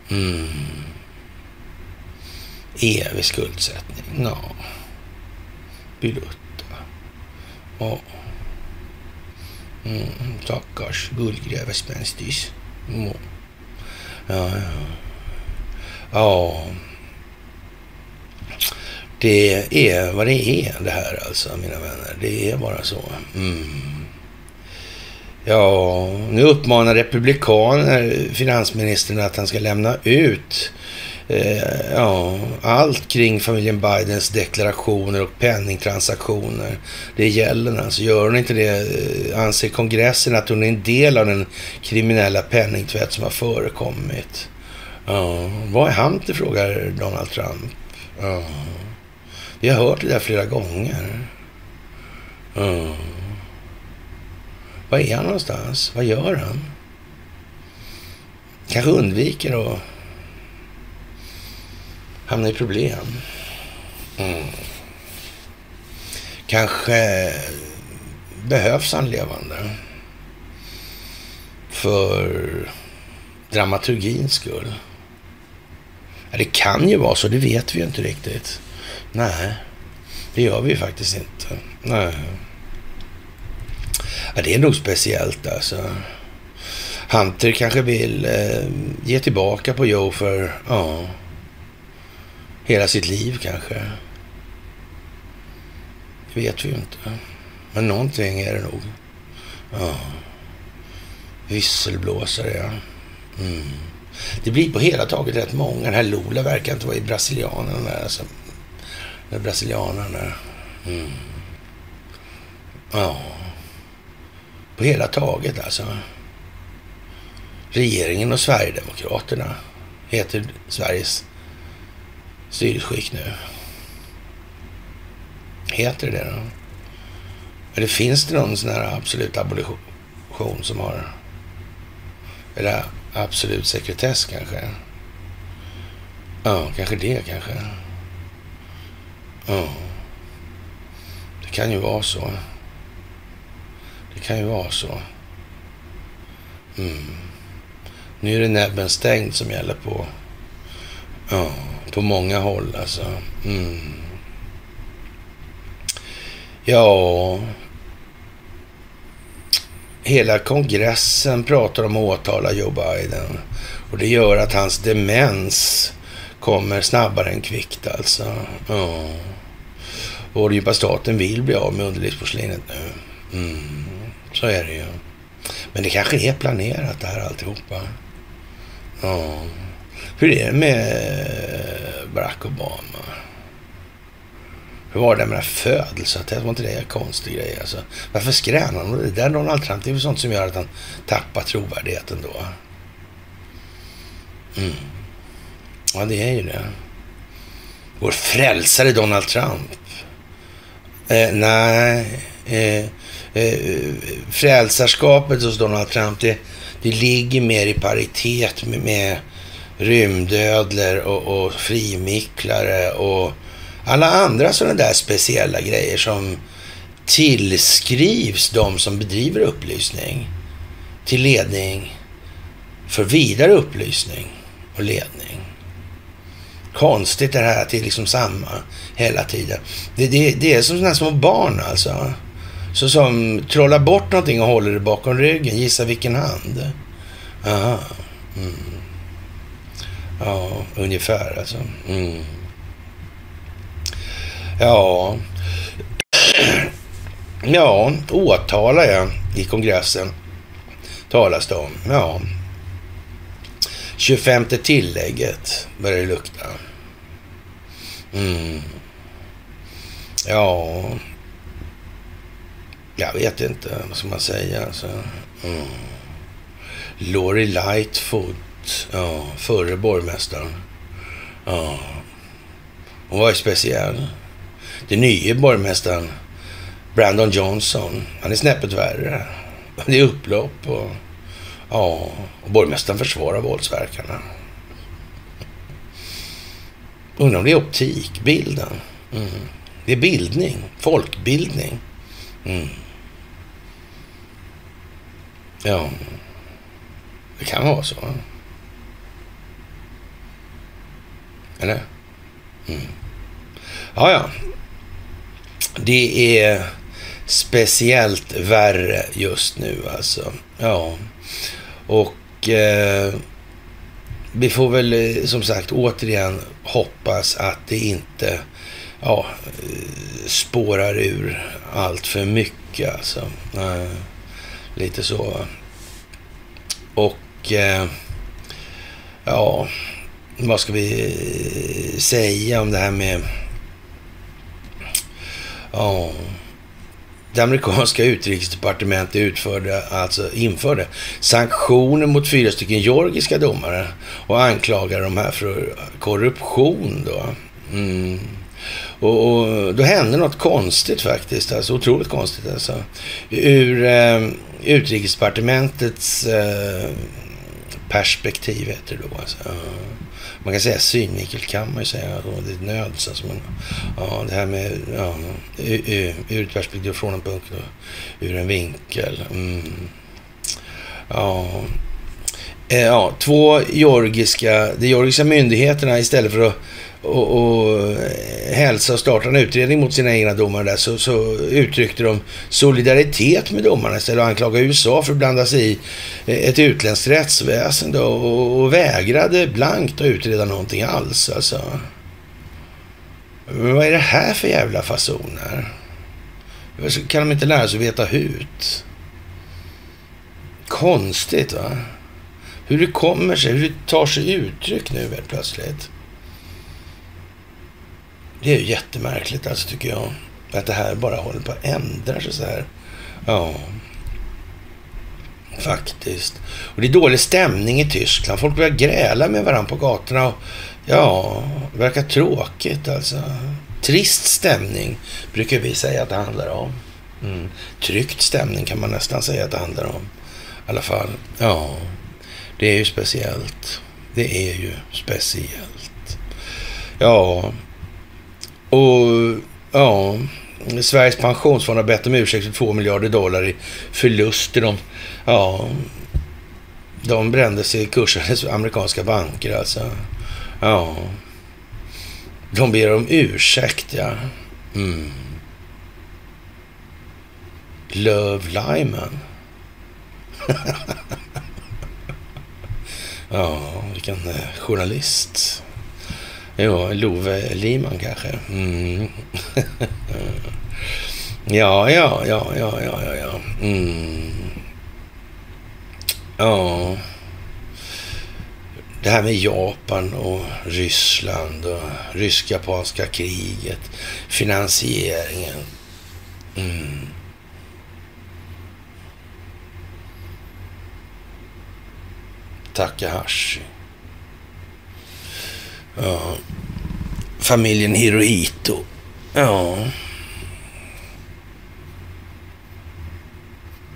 Mm. Evig skuldsättning, ja. Bilutta. Ja. Mm, stackars guldgrävarspänstis. Mm. Ja, ja. Ja. Det är vad det är det här alltså, mina vänner. Det är bara så. Mm. Ja, nu uppmanar republikaner finansministern att han ska lämna ut eh, ja, allt kring familjen Bidens deklarationer och penningtransaktioner. Det gäller alltså. Gör hon inte det eh, anser kongressen att hon är en del av den kriminella penningtvätt som har förekommit. Ja, vad är Hunter? frågar Donald Trump. Ja. Vi har hört det där flera gånger. Ja. Var är han någonstans? Vad gör han? Kanske undviker att hamna i problem. Mm. Kanske behövs han levande. För dramaturgins skull. Det kan ju vara så, det vet vi ju inte riktigt. Nej, det gör vi ju faktiskt inte. Nej. Ja, det är nog speciellt alltså. Hunter kanske vill eh, ge tillbaka på Joe för, ja, hela sitt liv kanske. Det vet vi ju inte. Men någonting är det nog. Ja. Visselblåsare, ja. Mm. Det blir på hela taget rätt många. Den här Lola verkar inte vara i brasilianen. Alltså. Den brasilianaren. Mm. Ja. På hela taget alltså. Regeringen och Sverigedemokraterna heter Sveriges styrelseskick nu. Heter det då? Eller finns det någon sån här absolut abolition som har... Eller absolut sekretess kanske? Ja, kanske det kanske. Ja. Det kan ju vara så. Det kan ju vara så. Mm. Nu är det näbben stängd som gäller på, ja, på många håll alltså. Mm. Ja, hela kongressen pratar om att åtala Joe Biden. Och det gör att hans demens kommer snabbare än kvickt alltså. Ja. Och djupa staten vill bli av med underlivsporslinet nu. Mm. Så är det ju. Men det kanske är planerat det här alltihopa. Ja. Hur är det med eh, Barack Obama? Hur var det med födelseattest? Var inte det en konstig grej? Alltså, varför skränar han? Det där Donald Trump, det är väl sånt som gör att han tappar trovärdigheten då. Mm. Ja, det är ju det. Vår frälsare Donald Trump. Eh, nej, eh, eh, frälsarskapet hos Donald Trump, det, det ligger mer i paritet med, med rymdödlor och, och frimicklare och alla andra sådana där speciella grejer som tillskrivs de som bedriver upplysning till ledning för vidare upplysning och ledning. Konstigt det här att det är liksom samma hela tiden. Det, det, det är som sådana små barn alltså. Så som trollar bort någonting och håller det bakom ryggen. Gissa vilken hand? Aha. Mm. Ja, ungefär alltså. Mm. Ja. Ja, åtala, jag i kongressen talas det om. Ja. 25 tillägget börjar det lukta. Mm. Ja, jag vet inte. Vad ska man säga? Alltså. Mm. Lori Lightfoot, ja, förre borgmästaren. Ja. Hon var ju speciell. Den nya borgmästaren, Brandon Johnson, han är snäppet värre. Det är upplopp och ja, och borgmästaren försvarar våldsverkarna. Undrar om det är optik, bilden. Mm. Det är bildning, folkbildning. Mm. Ja, det kan vara så. Eller? Mm. Ja, ja. Det är speciellt värre just nu alltså. Ja, och eh, vi får väl eh, som sagt återigen hoppas att det inte ja, eh, spårar ur allt för mycket alltså. Eh, lite så. Och eh, ja, vad ska vi säga om det här med ja, det amerikanska utrikesdepartementet utförde, alltså införde sanktioner mot fyra stycken georgiska domare och anklagade de här för korruption. Då. Mm. Och, och, då hände något konstigt faktiskt, alltså otroligt konstigt alltså. Ur eh, utrikesdepartementets eh, perspektiv heter det då. Alltså. Man kan säga synvinkel kan man ju säga. Och det är nöds alltså. Men, ja, det här med ja, ur ett perspektiv från en punkt och ur en vinkel. Mm. Ja. Eh, ja, två georgiska, de georgiska myndigheterna istället för att och, och eh, hälsa och starta en utredning mot sina egna domare där så, så uttryckte de solidaritet med domarna istället och anklagade USA för att blanda sig i eh, ett utländskt rättsväsende och, och vägrade blankt att utreda någonting alls. Alltså. Men vad är det här för jävla fasoner? Kan de inte lära sig att veta hut? Konstigt va? Hur det kommer sig, hur det tar sig uttryck nu helt plötsligt. Det är ju jättemärkligt alltså tycker jag. Att det här bara håller på att ändra sig så här. Ja, faktiskt. Och det är dålig stämning i Tyskland. Folk börjar gräla med varandra på gatorna. Och, ja, det verkar tråkigt alltså. Trist stämning brukar vi säga att det handlar om. Mm. Tryckt stämning kan man nästan säga att det handlar om. I alla fall, ja. Det är ju speciellt. Det är ju speciellt. Ja, och ja, Sveriges pensionsfond har bett om ursäkt för 2 miljarder dollar i förluster. De, ja, de brändes i kursades amerikanska banker alltså. Ja. De ber om ursäkt, ja. Mm. Love Lyman. *laughs* ja, vilken eh, journalist. Jo, Love Liman kanske. Mm. *laughs* ja, ja, ja, ja, ja, ja, ja. Mm. Ja. Det här med Japan och Ryssland och rysk-japanska kriget. Finansieringen. Mm. Takahashi. Ja. Familjen Hirohito. Ja.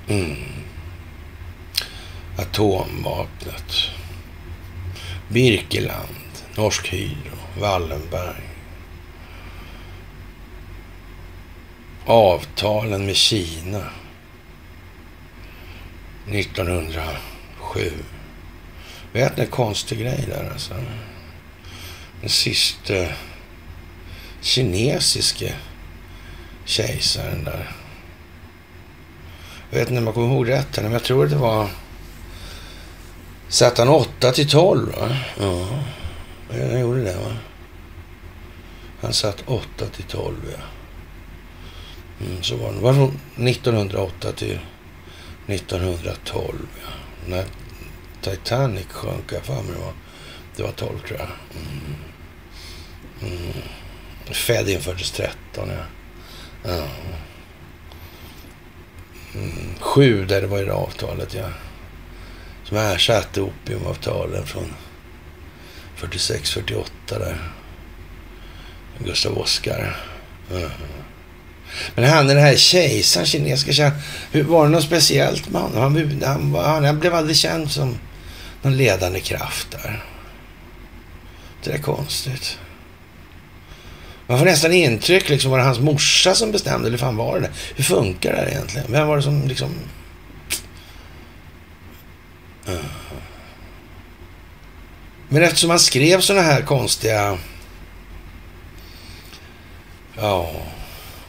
Mm. Atomvapnet. Birkeland. Norsk Hydro. Wallenberg. Avtalen med Kina. 1907. Vet ni, konstig grej där alltså den sista kinesiske kejsaren där. Jag vet inte om jag kommer ihåg rätt, men jag tror att det var... Satt han 8 till 12? Va? Ja, han gjorde det. va? Han satt 8 till 12, ja. Mm, så var det. Var från 1908 till 1912, ja. När Titanic sjönk, jag för mig det var. Det var 12, tror jag. Mm. Mm. Fed infördes 13, ja. ja. Mm. Sju, där det var i det avtalet, ja. Som ersatte opiumavtalen från 46, 48 där. Gustav Oskar. Mm. Men han den här kejsaren, kinesiska kejsaren, var det något speciellt med honom? Han, han, han, han blev aldrig känd som någon ledande kraft där. Det är konstigt. Man får nästan intryck, liksom, var det hans morsa som bestämde? Eller fan var det Hur funkar det här egentligen? Vem var det som liksom... Uh-huh. Men eftersom han skrev sådana här konstiga ja,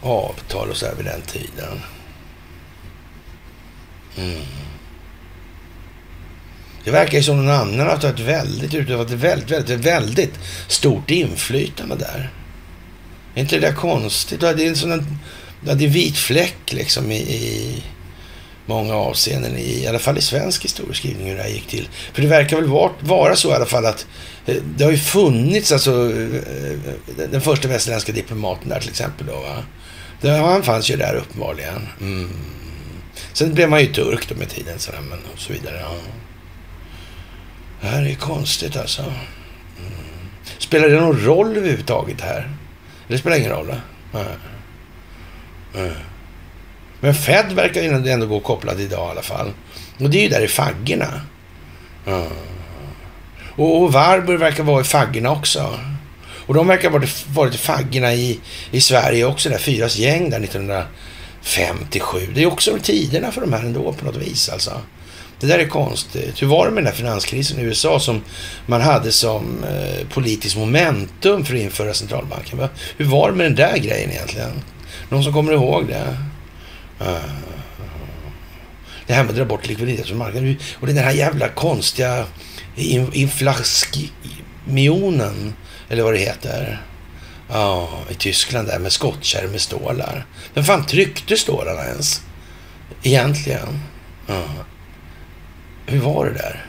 avtal och så här vid den tiden. Mm. Det verkar ju som någon annan har tagit väldigt, utövat ett väldigt, väldigt, väldigt stort inflytande där. Är inte det där konstigt? Det är en sån det är vit fläck liksom i, i många avseenden, i, i alla fall i svensk historieskrivning hur det här gick till. För det verkar väl vara, vara så i alla fall att eh, det har ju funnits alltså eh, eh, den första västerländska diplomaten där till exempel då va. Det, han fanns ju där uppenbarligen. Mm. Sen blev man ju turk då med tiden sådär, men och så vidare. Ja. Det här är konstigt alltså. Mm. Spelar det någon roll överhuvudtaget här? Det spelar ingen roll? Nej. Nej. Men Fed verkar ju ändå gå kopplad idag i alla fall. Och det är ju där i faggorna. Mm. Och, och Warburg verkar vara i faggorna också. Och de verkar ha varit, varit i faggorna i, i Sverige också, där Fyras gäng där 1957. Det är också tiderna för de här ändå på något vis alltså. Det där är konstigt. Hur var det med den där finanskrisen i USA som man hade som eh, politiskt momentum för att införa centralbanken? Va? Hur var det med den där grejen egentligen? Någon som kommer ihåg det? Uh, det här med att dra bort likviditet från marknaden. Och den här jävla konstiga inflationen, eller vad det heter. Ja, i Tyskland där med skottkärr med stålar. Vem fan tryckte stålarna ens? Egentligen. Ja. Hur var det där?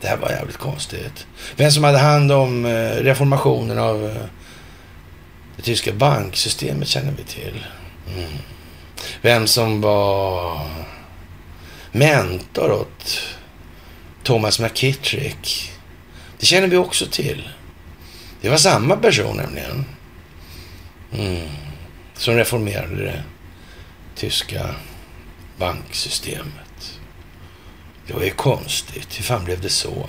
Det här var jävligt konstigt. Vem som hade hand om eh, reformationen av eh, det tyska banksystemet känner vi till. Mm. Vem som var mentor åt Thomas McKittrick. Det känner vi också till. Det var samma person nämligen. Mm. Som reformerade det tyska banksystemet. Det var ju konstigt. Hur fan blev det så?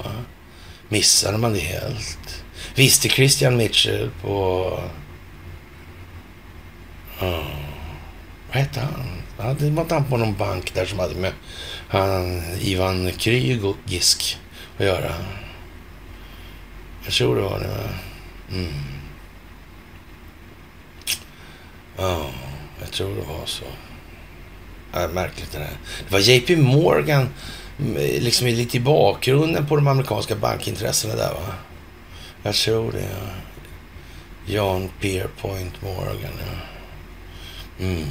Missade man det helt? Visste Christian Mitchell på... Oh. Vad hette han? Det var inte han på någon bank där som hade med han, Ivan Krygisk att göra. Jag tror det var det. Mm. Ja, jag tror det var så. Ja, märkligt det där. Det var JP Morgan Mm, liksom är lite i bakgrunden på de amerikanska bankintressena där va? Jag tror det. Ja. John Pierpoint Morgan. Ja. Mm.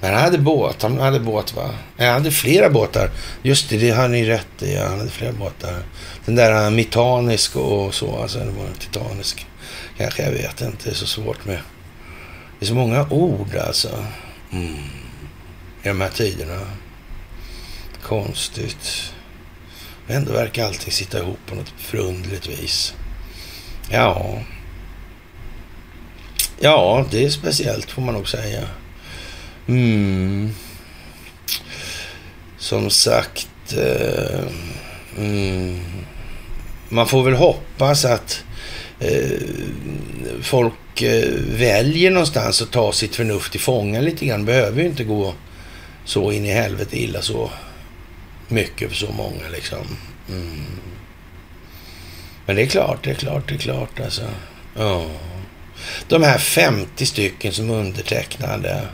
Men han hade båt. Han hade båt va? Nej, Han hade flera båtar. Just det, det har ni rätt i. Ja. Han hade flera båtar. Den där eh, Mitanisk och så. Alltså, det var en Titanisk. Kanske, jag vet inte. Det är så svårt med... Det är så många ord alltså. Mm. I de här tiderna. Konstigt. Ändå verkar allting sitta ihop på något förundligt vis. Ja. Ja, det är speciellt får man nog säga. Mm. Som sagt. Eh, mm. Man får väl hoppas att eh, folk eh, väljer någonstans att ta sitt förnuft i fånga lite grann. Behöver ju inte gå så in i helvete illa så mycket för så många liksom. Mm. Men det är klart, det är klart, det är klart alltså. Ja. De här 50 stycken som undertecknade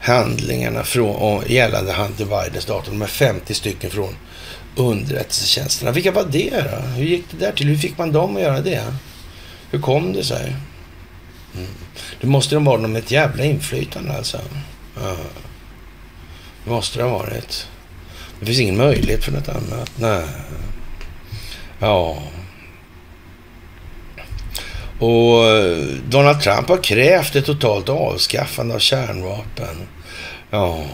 handlingarna från, gällande Hunter Bidens dator, de här 50 stycken från underrättelsetjänsterna. Vilka var det då? Hur gick det där till? Hur fick man dem att göra det? Hur kom det sig? Mm. Det måste de vara med ett jävla inflytande alltså. Ja. Det måste det ha varit. Det finns ingen möjlighet för något annat. Nej. Ja. Och eh, Donald Trump har krävt ett totalt avskaffande av kärnvapen. Ja.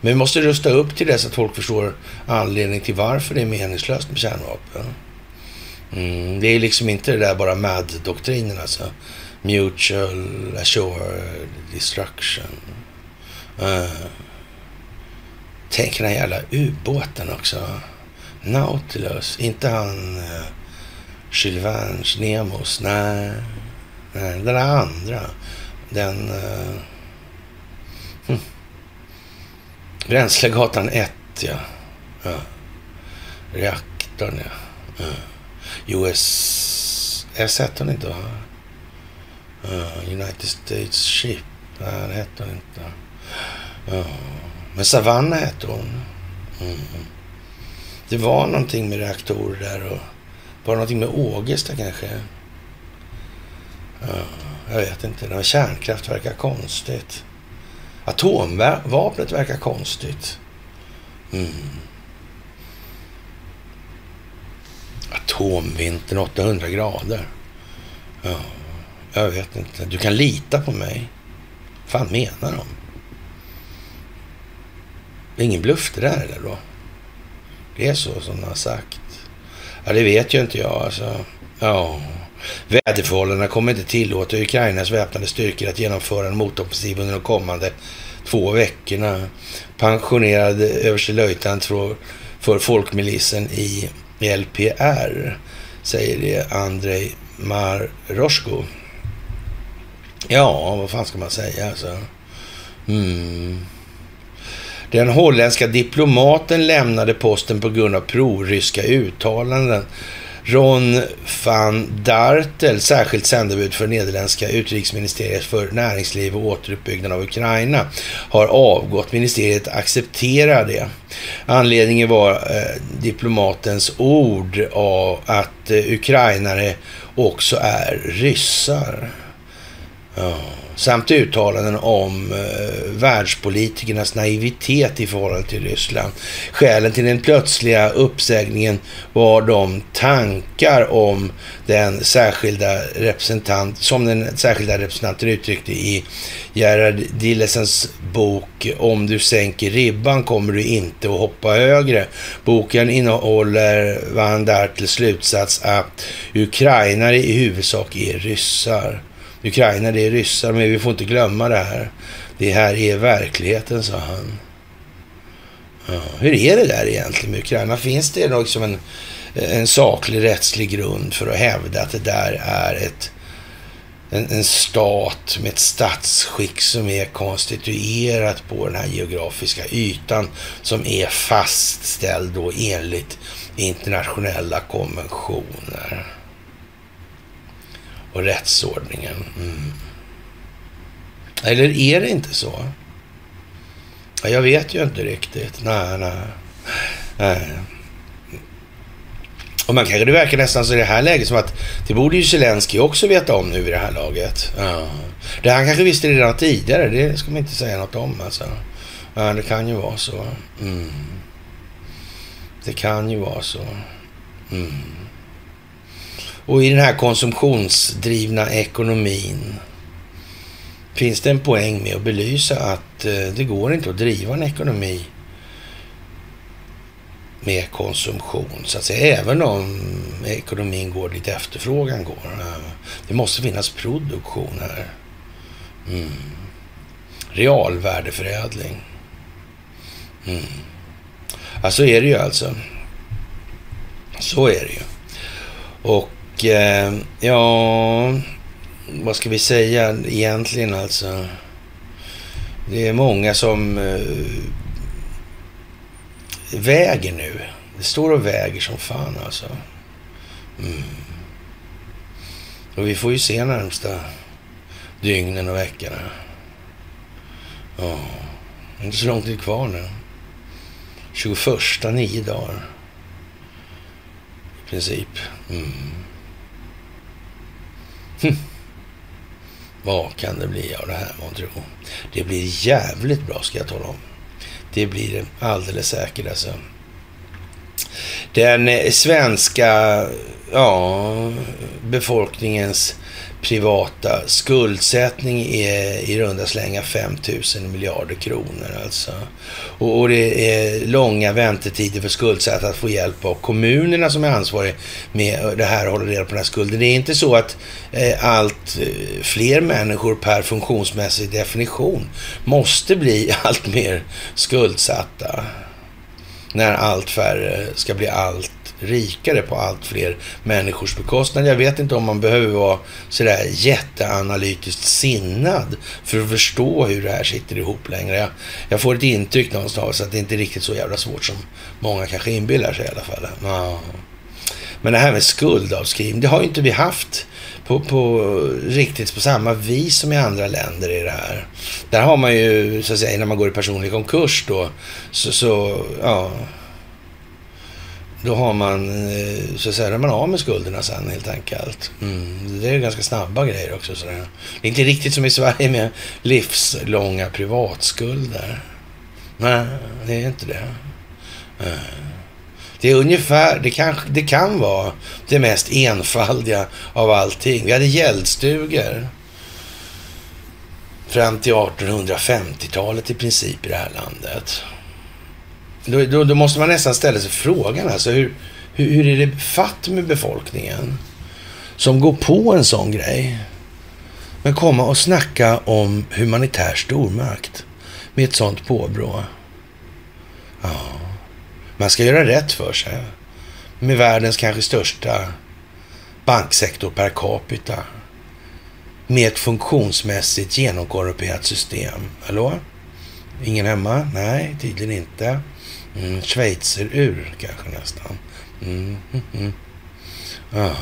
Men vi måste rusta upp till dess att folk förstår anledningen till varför det är meningslöst med kärnvapen. Mm, det är liksom inte det där bara MAD-doktrinen alltså. Mutual Assured Destruction. Uh. Tänk den här jävla ubåten också. Nautilus, inte han... Eh, uh, Jules Verne's Nemos. Nej, nej, den andra. Den... Uh, hm. Bränslegatan 1, ja. ja. Reaktorn, ja. ja. US... S hette hon inte, va? Ja, United States Ship. Nej, det hette hon inte. Ja. Men Savanna hette hon. Mm. Det var någonting med reaktorer där och var det någonting med Ågesta kanske? Ja, jag vet inte. Kärnkraft verkar konstigt. Atomvapnet verkar konstigt. Mm. Atomvintern 800 grader. Ja, jag vet inte. Du kan lita på mig. fan menar de? Det är ingen bluff det där eller då? Det är så som de har sagt. Ja, det vet ju inte jag alltså. Ja. Väderförhållandena kommer inte tillåta Ukrainas väpnade styrkor att genomföra en motoffensiv under de kommande två veckorna. Pensionerad överstelöjtnant för, för folkmilisen i LPR, säger det Andrei Maroshko. Ja, vad fan ska man säga alltså? Mm. Den holländska diplomaten lämnade posten på grund av proryska uttalanden Ron van Dartel, särskilt sändebud för Nederländska utrikesministeriet för näringsliv och återuppbyggnad av Ukraina, har avgått. Ministeriet accepterar det. Anledningen var eh, diplomatens ord av att eh, ukrainare också är ryssar. Ja samt uttalanden om eh, världspolitikernas naivitet i förhållande till Ryssland. Skälen till den plötsliga uppsägningen var de tankar om den särskilda representant, som den särskilda representanten uttryckte i Gerhard Dillesens bok Om du sänker ribban kommer du inte att hoppa högre. Boken innehåller Van Dartels slutsats att ukrainare i huvudsak är ryssar. Ukraina, det är ryssar, men vi får inte glömma det här. Det här är verkligheten, sa han. Ja, hur är det där egentligen med Ukraina? Finns det liksom en, en saklig rättslig grund för att hävda att det där är ett, en, en stat med ett statsskick som är konstituerat på den här geografiska ytan som är fastställd då enligt internationella konventioner? Och rättsordningen. Mm. Eller är det inte så? Jag vet ju inte riktigt. Nej, nej. nej. Och man kanske, det verkar nästan så i det här läget som att det borde ju Zelensky också veta om nu i det här laget. Ja. Det han kanske visste redan tidigare, det ska man inte säga något om alltså. Ja, det kan ju vara så. Mm. Det kan ju vara så. Mm. Och i den här konsumtionsdrivna ekonomin finns det en poäng med att belysa att eh, det går inte att driva en ekonomi med konsumtion, så att säga. Även om ekonomin går dit efterfrågan går. Det måste finnas produktion här. Mm. Realvärdeförädling. Mm. Ja, så är det ju alltså. Så är det ju. Och och eh, ja, vad ska vi säga egentligen alltså? Det är många som eh, väger nu. Det står och väger som fan alltså. Mm. Och vi får ju se närmsta dygnen och veckorna. Ja, inte så lång tid kvar nu. 21, nio dagar. I princip. Mm. *laughs* Vad kan det bli av det här månntro? Det blir jävligt bra ska jag tala om. Det blir det alldeles säkert alltså. Den eh, svenska ja, befolkningens privata skuldsättning är i runda slänga 5 000 miljarder kronor alltså. Och, och, det är långa väntetider för skuldsatta att få hjälp av kommunerna som är ansvariga med det här och håller reda på den här skulden. Det är inte så att eh, allt eh, fler människor per funktionsmässig definition måste bli *laughs* allt mer skuldsatta när allt färre ska bli allt rikare på allt fler människors bekostnad. Jag vet inte om man behöver vara sådär jätteanalytiskt sinnad för att förstå hur det här sitter ihop längre. Jag, jag får ett intryck någonstans att det inte är riktigt så jävla svårt som många kanske inbillar sig i alla fall. Ja. Men det här med skuldavskrivning, det har ju inte vi haft på, på, riktigt på samma vis som i andra länder i det här. Där har man ju, så att säga, när man går i personlig konkurs då, så, så ja, då har man, eh, så att säga, är man av med skulderna sen helt enkelt. Mm. Det är ganska snabba grejer också. Sådär. Det är inte riktigt som i Sverige med livslånga privatskulder. Nej, det är inte det. Nej. Det är ungefär, det kan, det kan vara det mest enfaldiga av allting. Vi hade gäldstugor fram till 1850-talet i princip i det här landet. Då, då, då, måste man nästan ställa sig frågan alltså, hur, hur, hur är det fatt med befolkningen som går på en sån grej? Men komma och snacka om humanitär stormakt med ett sånt påbrå. Ja. Man ska göra rätt för sig. Med världens kanske största banksektor per capita. Med ett funktionsmässigt genomkorrumperat system. Hallå? Ingen hemma? Nej, tydligen inte. Mm, Schweizer-ur kanske nästan. Mm, mm, mm. Ja.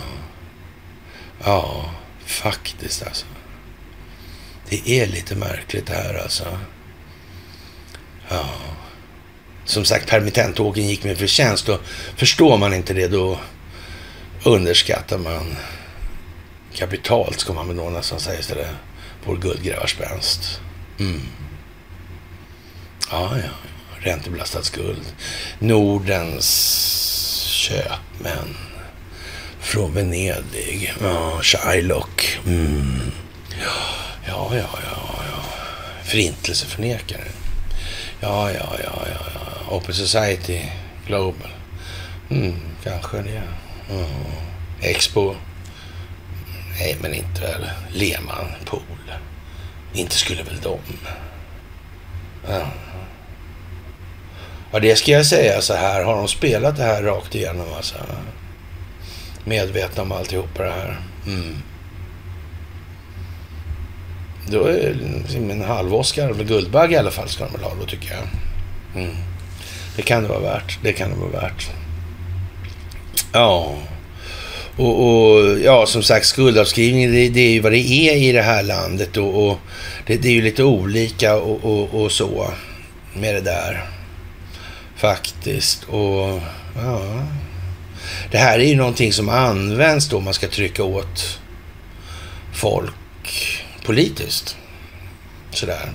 ja, faktiskt alltså. Det är lite märkligt det här alltså. Ja som sagt permittentågen gick med förtjänst. Och förstår man inte det då underskattar man kapitalt, ska man väl nog nästan säga istället, vår guldgrävarspänst. Mm. Ja, ja, räntebelastad skuld. Nordens köpmän från Venedig. Ja, Shylock. Mm. Ja, ja, ja, ja. Förintelseförnekare. Ja, ja, ja, ja, ja. Open Society Global. Mm, kanske det. Mm. Expo. Nej, men inte väl. Lehman Pool. Inte skulle väl de. Ja. ja, det ska jag säga så här. Har de spelat det här rakt igenom alltså? Medvetna om alltihopa det här. Mm. Då är liksom en halv-Oscar, eller Guldbagge i alla fall, ska de väl ha då tycker jag. Mm. Det kan det vara värt. Det kan det vara värt. Ja. Och, och ja, som sagt, skuldavskrivning, det, det, är ju vad det är i det här landet. Och, och det, det, är ju lite olika och, och, och, så med det där. Faktiskt. Och ja. Det här är ju någonting som används då man ska trycka åt folk politiskt. Sådär.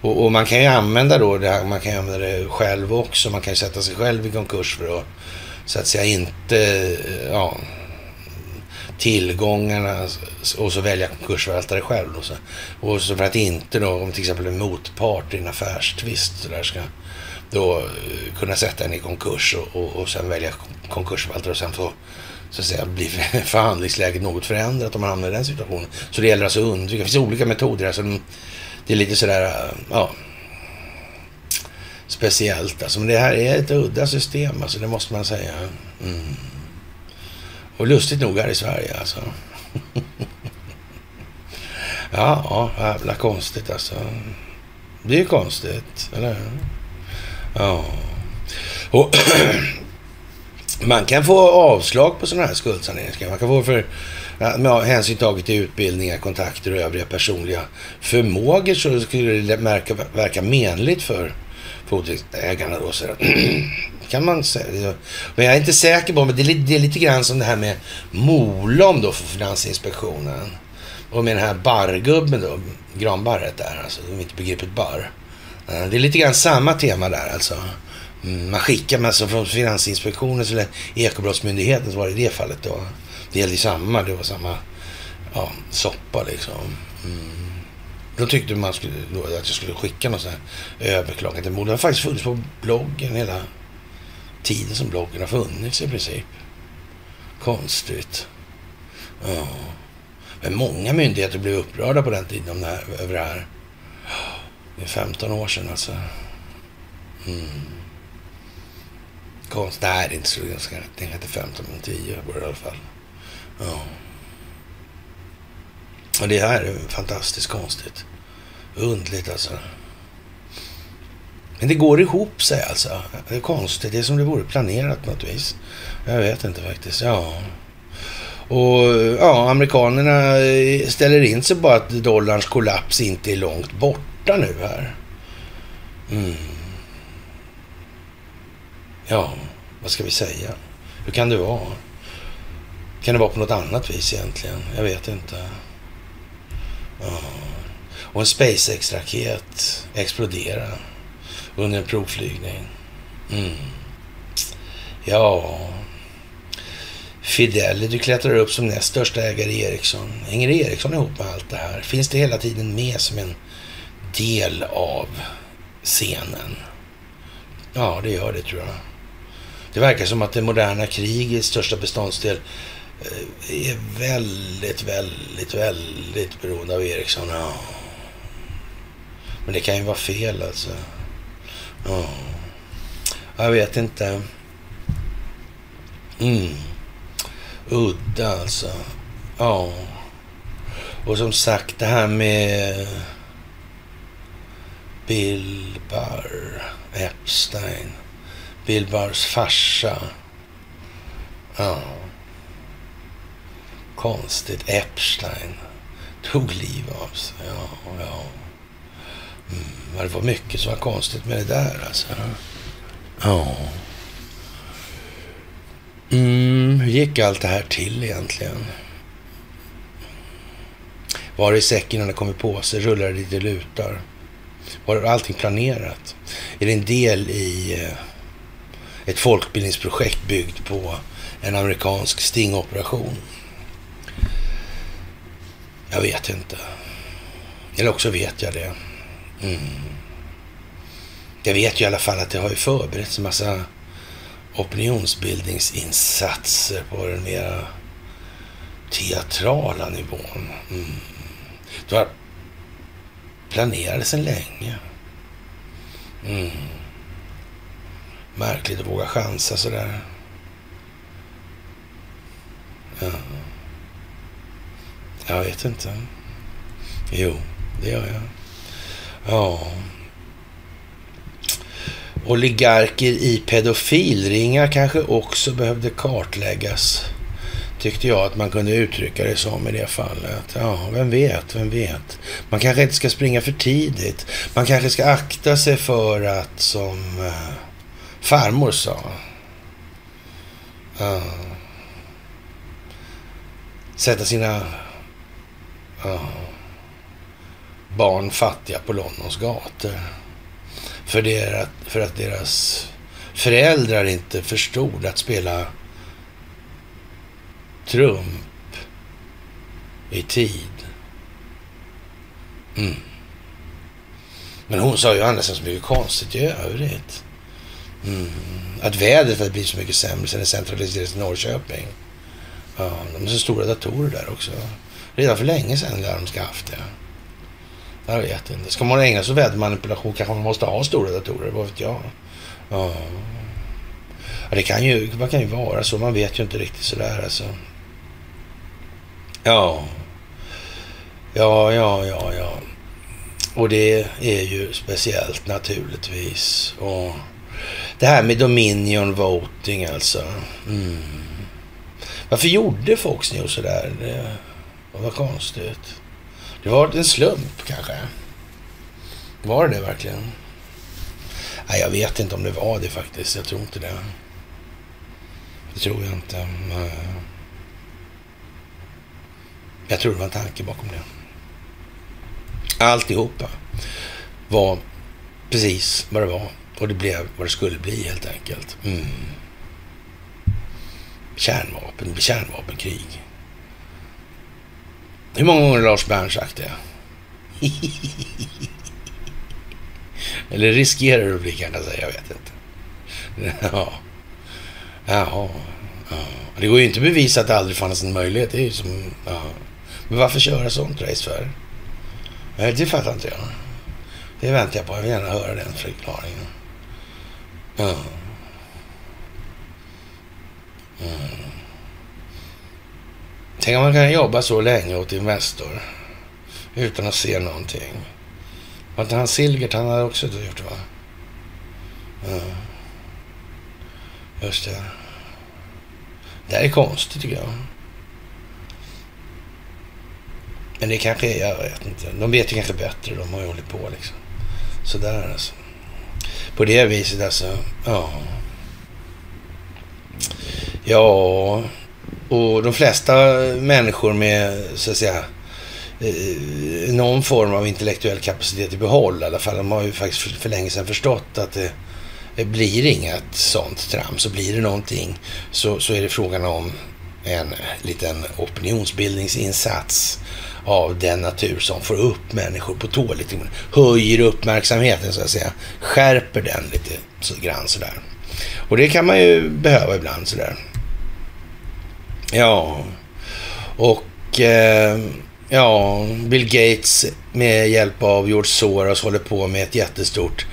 Och, och, man kan ju använda då det här, man kan använda det själv också. Man kan ju sätta sig själv i konkurs för att så att säga inte, ja, tillgångarna och så välja konkursförvaltare själv. Då, så. Och så för att inte då, om till exempel en motpart i en affärstvist så där ska då eh, kunna sätta en i konkurs och, och, och sen välja konkursförvaltare och sen få så att säga blir *laughs* förhandlingsläget något förändrat om man hamnar i den situationen. Så det gäller alltså att undvika. Det finns olika metoder. Alltså det är lite sådär, ja, speciellt alltså. Men det här är ett udda system alltså, det måste man säga. Mm. Och lustigt nog här i Sverige alltså. *laughs* ja, ja, jävla konstigt alltså. Det är ju konstigt, eller hur? Ja. Och *clears throat* man kan få avslag på sådana här skuldsaneringar. Man kan få för med hänsyn taget till utbildningar, kontakter och övriga personliga förmågor så skulle det märka, verka menligt för fordringsägarna då. Så *clears throat* kan man säga. Men jag är inte säker på, men det är, lite, det är lite grann som det här med Molom då för Finansinspektionen. Och med den här barrgubben då, granbarret där, alltså, de inte begreppet barr. Eh, det är lite grann samma tema där alltså. Mm, man skickar, men alltså från Finansinspektionen eller Ekobrottsmyndigheten så var det i det fallet då. Det gällde samma, det var samma ja, soppa liksom. Mm. Då tyckte man skulle, då, att jag skulle skicka något sånt här överklagande till Det har faktiskt funnits på bloggen hela tiden som bloggen har funnits i princip. Konstigt. Ja. Men många myndigheter blev upprörda på den tiden om det här, över det här. Det är 15 år sedan alltså. Mm. Konst. Nej, det är inte så ganska rätt. Den heter 15 men 10 i alla fall. Ja. Och det här är fantastiskt konstigt. Undligt alltså. Men det går ihop sig alltså. Det är konstigt. Det är som det vore planerat på något vis. Jag vet inte faktiskt. Ja. Och ja, amerikanerna ställer in sig på att dollarns kollaps inte är långt borta nu här. Mm. Ja, vad ska vi säga? Hur kan det vara? Kan det vara på något annat vis egentligen? Jag vet inte. Ja. Och en SpaceX-raket exploderar under en provflygning. Mm. Ja, Fidelity klättrar upp som näst största ägare i Ericsson. Hänger Ericsson ihop med allt det här? Finns det hela tiden med som en del av scenen? Ja, det gör det tror jag. Det verkar som att det moderna krigets största beståndsdel eh, är väldigt, väldigt, väldigt beroende av Ericsson. Ja. Men det kan ju vara fel alltså. Ja. Jag vet inte. Mm. Udda alltså. Ja. Och som sagt det här med Bill Barr, Epstein. Bilbars farsa. Ja. Konstigt. Epstein tog liv av sig. Ja, ja. Mm, det var mycket som var konstigt med det där alltså. Ja. Mm, hur gick allt det här till egentligen? Var det i säcken när det kom på sig? Rullade det lite lutar? Var allting planerat? Är det en del i eh, ett folkbildningsprojekt byggt på en amerikansk stingoperation? Jag vet inte. Eller också vet jag det. Mm. Jag vet ju i alla fall att det har ju förberetts en massa opinionsbildningsinsatser på den mera teatrala nivån. Mm. Det var planerade sedan länge. Mm. Märkligt att våga chansa sådär. Ja. Jag vet inte. Jo, det gör jag. Ja. Oligarker i pedofilringar kanske också behövde kartläggas. Tyckte jag att man kunde uttrycka det som i det fallet. Ja, vem vet, vem vet. Man kanske inte ska springa för tidigt. Man kanske ska akta sig för att, som Eh, farmor sa, uh, sätta sina uh, barn fattiga på Londons gator. För, deras, för att deras föräldrar inte förstod att spela trump i tid. Mm. Men hon sa ju annars så mycket konstigt i övrigt. Mm. Att vädret hade blivit så mycket sämre sen det centraliserades till Norrköping. Ja, de har så stora datorer där också. Redan för länge sedan lär de ska haft det. Jag vet inte. Ska man ägna sig åt vädermanipulation kanske man måste ha stora datorer, vad vet jag. Ja. ja det kan ju, man kan ju vara så. Man vet ju inte riktigt sådär alltså. Ja. Ja, ja, ja, ja. Och det är ju speciellt naturligtvis. Och det här med Dominion voting alltså. Mm. Varför gjorde Fox News sådär? Det var konstigt. Det var en slump kanske. Var det det verkligen? Nej, jag vet inte om det var det faktiskt. Jag tror inte det. Det tror jag inte. Jag tror det var en tanke bakom det. Alltihopa var precis vad det var och det blev vad det skulle bli helt enkelt. Mm. Kärnvapen, kärnvapenkrig. Hur många gånger har Lars Bern sagt det? *laughs* Eller riskerar det att bli kan jag säga, jag vet inte. *laughs* Ja. ja. Ja. Det går ju inte att bevisa att det aldrig fanns en möjlighet. Det är ju som... Ja. Men varför köra sånt race för? Det fattar inte jag. Det väntar jag på. Jag vill gärna höra den förklaringen. Ja. Mm. Tänk om man kan jobba så länge åt Investor utan att se någonting. Var inte han Silgert, han hade också gjort det va? Ja. Just det. Det här är konstigt tycker jag. Men det kanske är, jag vet inte. De vet ju kanske bättre. De har ju hållit på liksom. Sådär alltså. På det viset alltså. Ja. Ja, och de flesta människor med så att säga eh, någon form av intellektuell kapacitet i behåll i alla fall. De har ju faktiskt för, för länge sedan förstått att det, det blir inget sånt trams. Så blir det någonting så, så är det frågan om en liten opinionsbildningsinsats av den natur som får upp människor på tå lite Höjer uppmärksamheten så att säga. Skärper den lite så grann sådär. Och det kan man ju behöva ibland sådär. Ja, och eh, ja, Bill Gates med hjälp av George Soros håller på med ett jättestort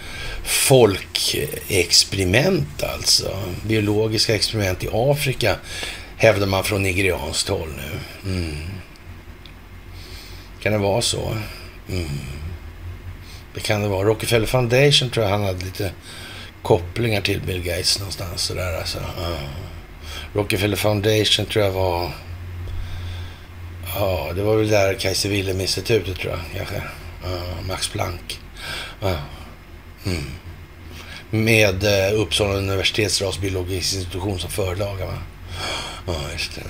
folkexperiment alltså. Biologiska experiment i Afrika hävdar man från nigerianskt håll nu. Mm. Kan det vara så? Mm. Det kan det vara. Rockefeller Foundation tror jag han hade lite kopplingar till Bill Gates någonstans. Sådär, alltså. Mm. Rockefeller Foundation tror jag var... Ja, det var väl där Kaiser Wilhelm-institutet tror jag kanske. Mm. Max Planck. Mm. Med eh, Uppsala universitets rasbiologiska institution som förlaga. Va? Ja, just det.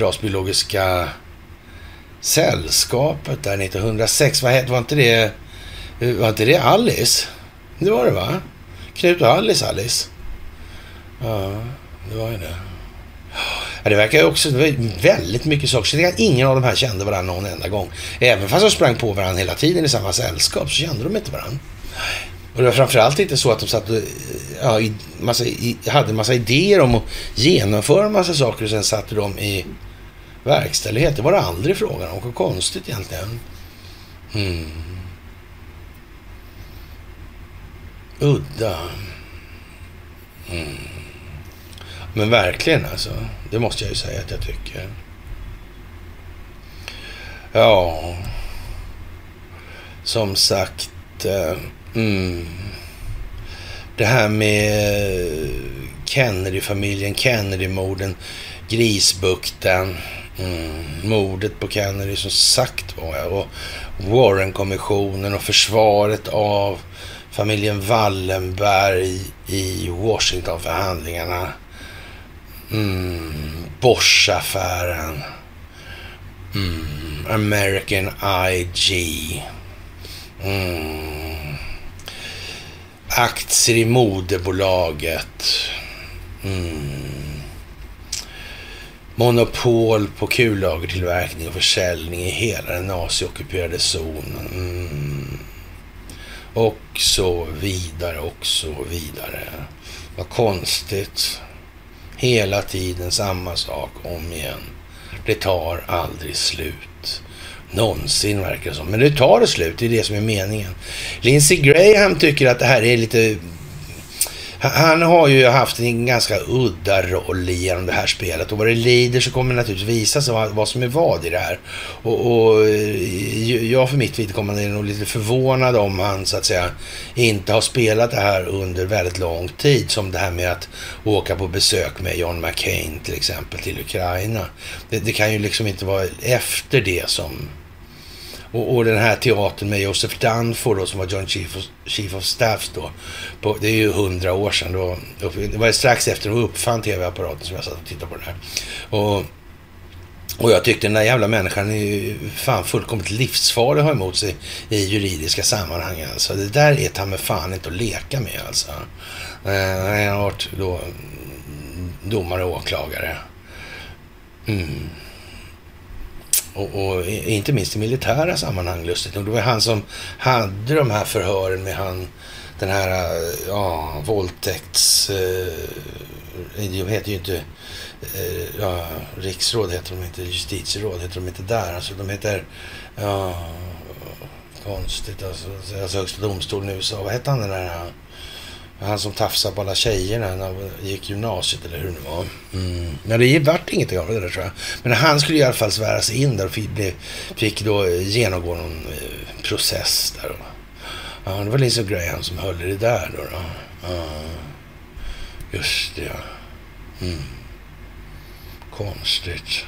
Rasbiologiska sällskapet där 1906. Vad hette, var inte det, var inte det Alice? Det var det va? Knut och Alice Alice. Ja, det var ju det. Ja, det verkar ju också det väldigt mycket saker. Så ingen av de här kände varandra någon enda gång. Även fast de sprang på varandra hela tiden i samma sällskap så kände de inte varandra. Och det var framförallt inte så att de satt ja, i massa, i, hade en massa idéer om att genomföra en massa saker och sen satte de i verkställighet. Det var det aldrig frågan om. Vad konstigt egentligen. Mm. Udda. Mm. Men verkligen alltså. Det måste jag ju säga att jag tycker. Ja. Som sagt. Eh, mm. Det här med Kennedy-familjen, Kennedy-morden, Grisbukten. Mm, mordet på Kennedy som sagt var och Warren-kommissionen och försvaret av familjen Wallenberg i Washington-förhandlingarna. Mm, Bosch-affären. Mm, American IG. Mm, aktier i moderbolaget. Mm, monopol på kullagertillverkning och försäljning i hela den naziockuperade zonen. Mm. Och så vidare och så vidare. Vad konstigt. Hela tiden samma sak om igen. Det tar aldrig slut. Någonsin verkar det som. Men nu tar det slut, det är det som är meningen. Lindsey Graham tycker att det här är lite han har ju haft en ganska udda roll genom det här spelet och vad det lider så kommer det naturligtvis visa sig vad, vad som är vad i det här. Och, och, eh, jag för mitt vidkommande är nog lite förvånad om han så att säga inte har spelat det här under väldigt lång tid. Som det här med att åka på besök med John McCain till exempel till Ukraina. Det, det kan ju liksom inte vara efter det som och, och, den här teatern med Joseph Dunford då, som var John Chief of, Chief of Staff då. På, det är ju hundra år sedan. Då, det var strax efter att uppfann tv-apparaten som jag satt och tittade på det här. Och, och jag tyckte den där jävla människan är ju fan fullkomligt livsfarlig att ha emot sig i juridiska sammanhang. Alltså. Det där är ta med fan inte att leka med alltså. Eh, jag har varit då domare och åklagare. Mm. Och, och, inte minst i militära sammanhang lustigt nog. Det var han som hade de här förhören med han, den här eh, ja, våldtäkts... Eh, de heter ju inte... Eh, ja, riksråd heter de inte, justitieråd heter de inte där. Alltså de heter... Ja, konstigt alltså. Alltså högsta domstolen i USA. Vad hette han den där... Han som tafsade på alla tjejerna när han gick gymnasiet eller hur det var. Mm. Men det vart inget av det där tror jag. Men han skulle i alla fall sväras in där och fick, fick då eh, genomgå någon eh, process där. Ja, det var Lisa Graham som höll i det där då. då. Ja, just det, ja. Mm. Konstigt.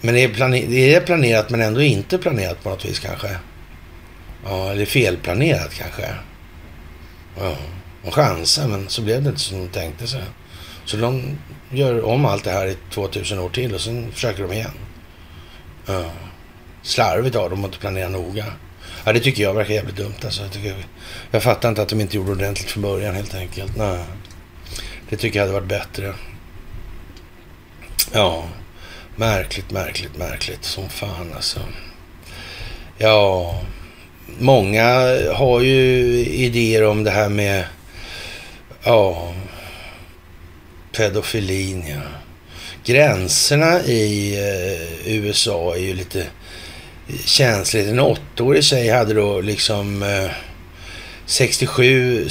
Men det är, planer det är planerat men ändå inte planerat på något vis kanske? Ja, eller felplanerat kanske? Ja, de chansar men så blev det inte som de tänkte sig. Så de gör om allt det här i 2000 år till och sen försöker de igen. Ja. Slarvigt av dem att inte planera noga. Ja, det tycker jag verkar jävligt dumt alltså. Jag, tycker, jag fattar inte att de inte gjorde ordentligt från början helt enkelt. Nej. Det tycker jag hade varit bättre. Ja, märkligt, märkligt, märkligt som fan alltså. Ja, många har ju idéer om det här med, ja, pedofilin, ja. Gränserna i eh, USA är ju lite känsligt. En åttaårig tjej hade då liksom eh, 67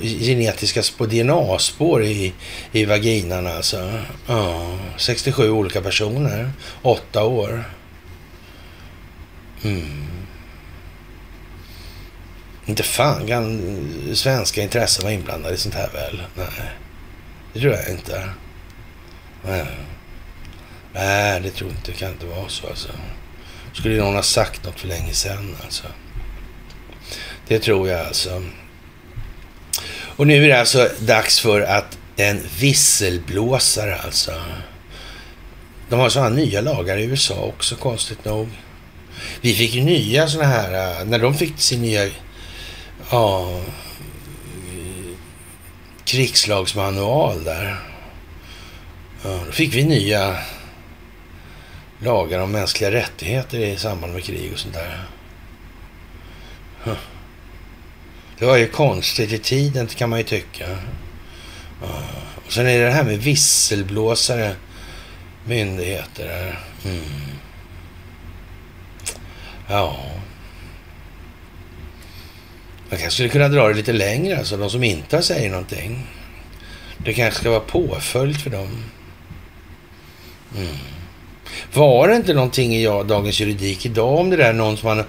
genetiska DNA-spår i, i vaginan alltså. Ja, 67 olika personer. Åtta år. Mm. Inte fan kan svenska intressen vara inblandade i sånt här väl? Nej, det tror jag inte. Nej, Nej det tror jag inte. Det kan inte vara så alltså. Skulle någon ha sagt något för länge sedan alltså. Det tror jag alltså. Och nu är det alltså dags för att en visselblåsare alltså. De har sådana nya lagar i USA också konstigt nog. Vi fick ju nya sådana här, eh, när de fick sin nya ja, krigslagsmanual där. Ja, då fick vi nya lagar om mänskliga rättigheter i samband med krig och sånt där. Det var ju konstigt i tiden kan man ju tycka. Och sen är det det här med visselblåsare, myndigheter. Mm. Ja. Man kanske skulle kunna dra det lite längre, alltså de som inte säger någonting. Det kanske ska vara påföljd för dem. Mm. Var det inte någonting i Dagens Juridik idag om det där, någon som man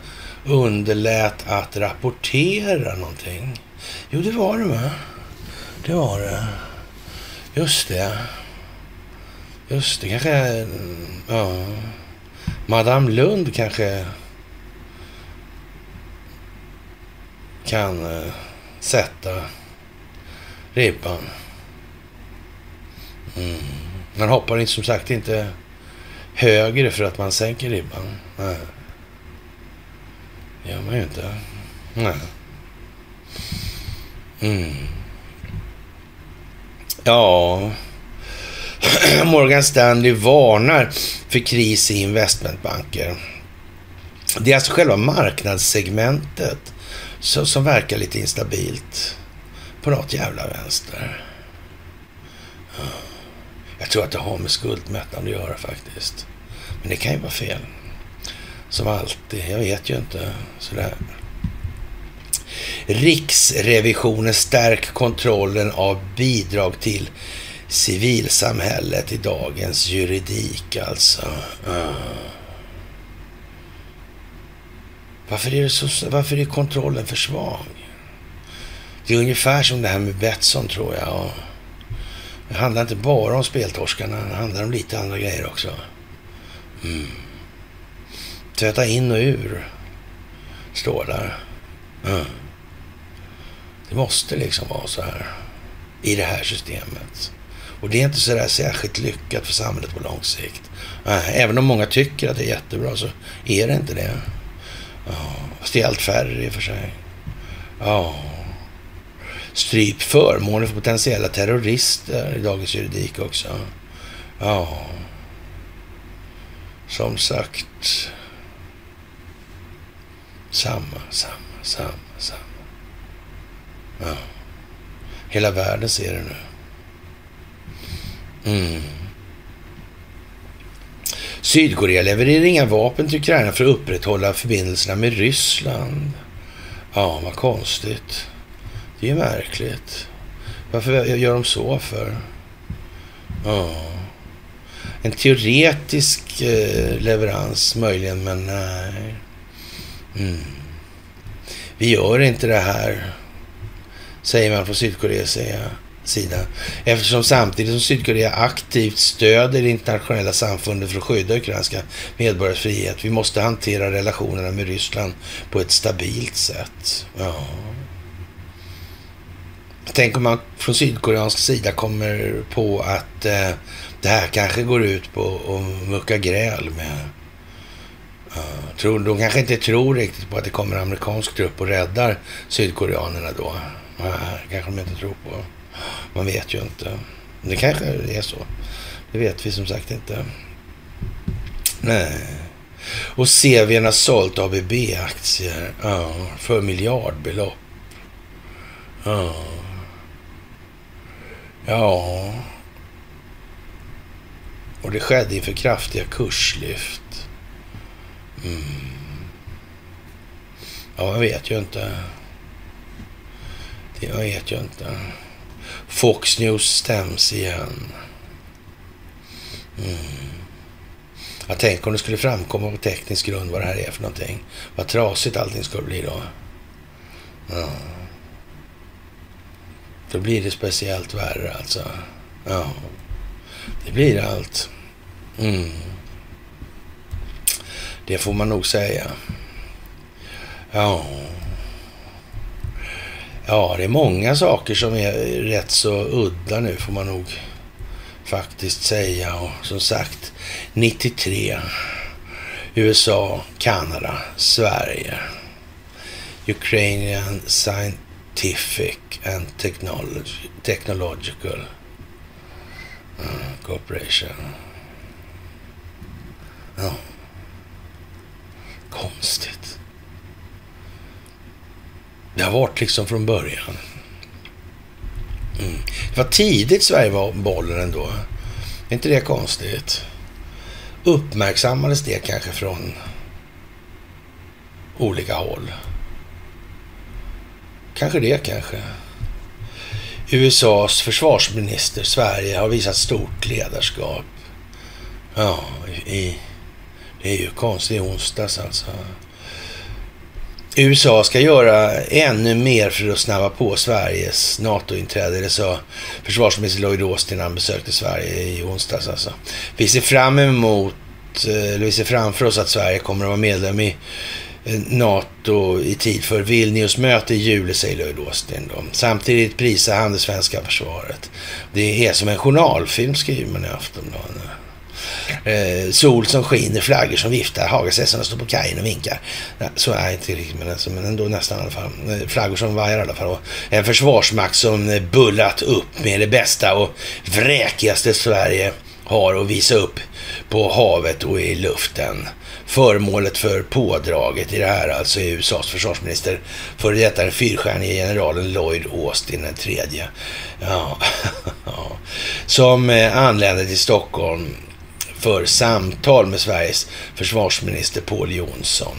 underlät att rapportera någonting. Jo, det var det va? Det var det. Just det. Just det, kanske... Mm, ja. Madame Lund kanske kan eh, sätta ribban. Mm. Man hoppar inte, som sagt inte högre för att man sänker ribban. Nej gör man ju inte. Nej. Mm. Ja. *clears throat* Morgan Stanley varnar för kris i investmentbanker. Det är alltså själva marknadssegmentet som, som verkar lite instabilt på något jävla vänster. Jag tror att det har med skuldmättnad att göra faktiskt. Men det kan ju vara fel. Som alltid. Jag vet ju inte. Sådär. Riksrevisionen stärk kontrollen av bidrag till civilsamhället i dagens juridik alltså. Uh. Varför, är det så, varför är kontrollen för svag? Det är ungefär som det här med Betsson tror jag. Det handlar inte bara om speltorskarna, det handlar om lite andra grejer också. Mm. Tvätta in och ur, står där. Mm. Det måste liksom vara så här i det här systemet. Och det är inte så där särskilt lyckat för samhället på lång sikt. Även om många tycker att det är jättebra så är det inte det. Ja, fast det är allt färre i och för sig. Ja. Stryp förmåner för potentiella terrorister i dagens juridik också. Ja. Som sagt. Samma, samma, samma, samma. Ja. Hela världen ser det nu. Mm. Sydkorea levererar inga vapen till Ukraina för att upprätthålla förbindelserna med Ryssland. Ja, vad konstigt. Det är ju märkligt. Varför gör de så för? Ja. En teoretisk eh, leverans möjligen, men nej. Mm. Vi gör inte det här, säger man från Sydkoreas sida. Eftersom samtidigt som Sydkorea aktivt stöder det internationella samfundet för att skydda ukrainska medborgares frihet. Vi måste hantera relationerna med Ryssland på ett stabilt sätt. Ja. Tänk om man från sydkoreansk sida kommer på att eh, det här kanske går ut på att mucka gräl med... Uh, tror, de kanske inte tror riktigt på att det kommer amerikansk trupp och räddar sydkoreanerna då. Uh, kanske de inte tror på. Man vet ju inte. Det kanske är så. Det vet vi som sagt inte. Nej. Och CVn har sålt ABB-aktier ja, för miljardbelopp. Ja. ja. Och det skedde inför kraftiga kurslyft. Mm. Ja, jag vet ju inte. Jag vet ju inte. Fox News stäms igen. Mm. Jag tänker om det skulle framkomma på teknisk grund vad det här är för någonting. Vad trasigt allting skulle bli då. Ja. Då blir det speciellt värre alltså. Ja, det blir allt. Mm. Det får man nog säga. Ja. Ja, det är många saker som är rätt så udda nu får man nog faktiskt säga. Och som sagt, 93. USA, Kanada, Sverige. Ukrainian Scientific and Technology, Technological uh, Corporation. Ja. Konstigt. Det har varit liksom från början. Mm. Det var tidigt Sverige var bollen ändå. Är inte det konstigt? Uppmärksammades det kanske från olika håll? Kanske det kanske. USAs försvarsminister, Sverige, har visat stort ledarskap. Ja, i, det är ju konstigt i onsdags alltså. USA ska göra ännu mer för att snabba på Sveriges NATO-inträde. Det sa försvarsminister Lloyd Austin när han besökte Sverige i onsdags. Alltså. Vi ser fram emot, eh, eller vi ser framför oss att Sverige kommer att vara medlem i eh, NATO i tid för Vilnius-möte i juli, säger Lloyd Austin. Då. Samtidigt prisar han det svenska försvaret. Det är som en journalfilm, skriver man i Aftonbladet. Eh, sol som skiner, flaggor som viftar, Hagasäsarna står på kajen och vinkar. Ja, så är det inte riktigt, men, alltså, men ändå nästan i alla fall. Eh, flaggor som vajar i alla fall. Och en försvarsmakt som eh, bullat upp med det bästa och vräkigaste Sverige har att visa upp på havet och i luften. Föremålet för pådraget i det här alltså är USAs försvarsminister, före detta den fyrstjärnige generalen Lloyd Austin den tredje. Ja. *laughs* Som eh, anlände till Stockholm för samtal med Sveriges försvarsminister Paul Jonsson.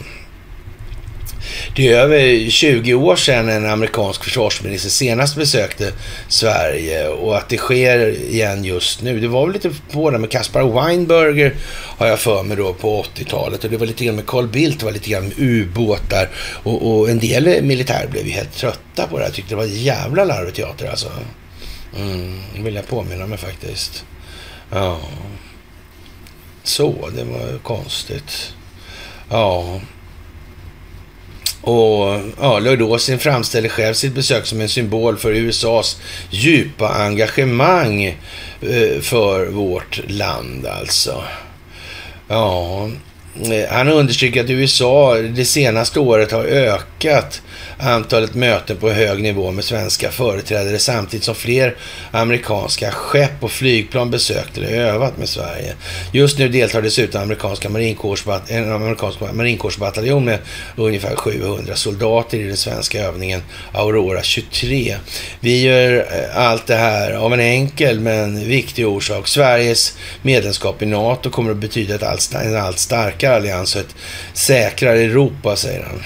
Det är över 20 år sedan en amerikansk försvarsminister senast besökte Sverige och att det sker igen just nu. Det var väl lite på det med Caspar Weinberger har jag för mig då på 80-talet och det var lite grann med Carl Bildt, det var lite grann med ubåtar och, och en del militärer blev ju helt trötta på det här. Tyckte det var jävla larvig teater alltså. Mm, det vill jag påminna mig faktiskt. Ja. Så, det var konstigt. Ja. Och ja, Austin framställer själv sitt besök som en symbol för USAs djupa engagemang eh, för vårt land alltså. Ja, eh, han understryker att USA det senaste året har ökat antalet möten på hög nivå med svenska företrädare samtidigt som fler amerikanska skepp och flygplan besökt eller övat med Sverige. Just nu deltar dessutom amerikanska marinkårsbat en amerikansk marinkårsbataljon med ungefär 700 soldater i den svenska övningen Aurora 23. Vi gör eh, allt det här av en enkel men viktig orsak. Sveriges medlemskap i NATO kommer att betyda ett allt, en allt starkare allians och ett säkrare Europa, säger han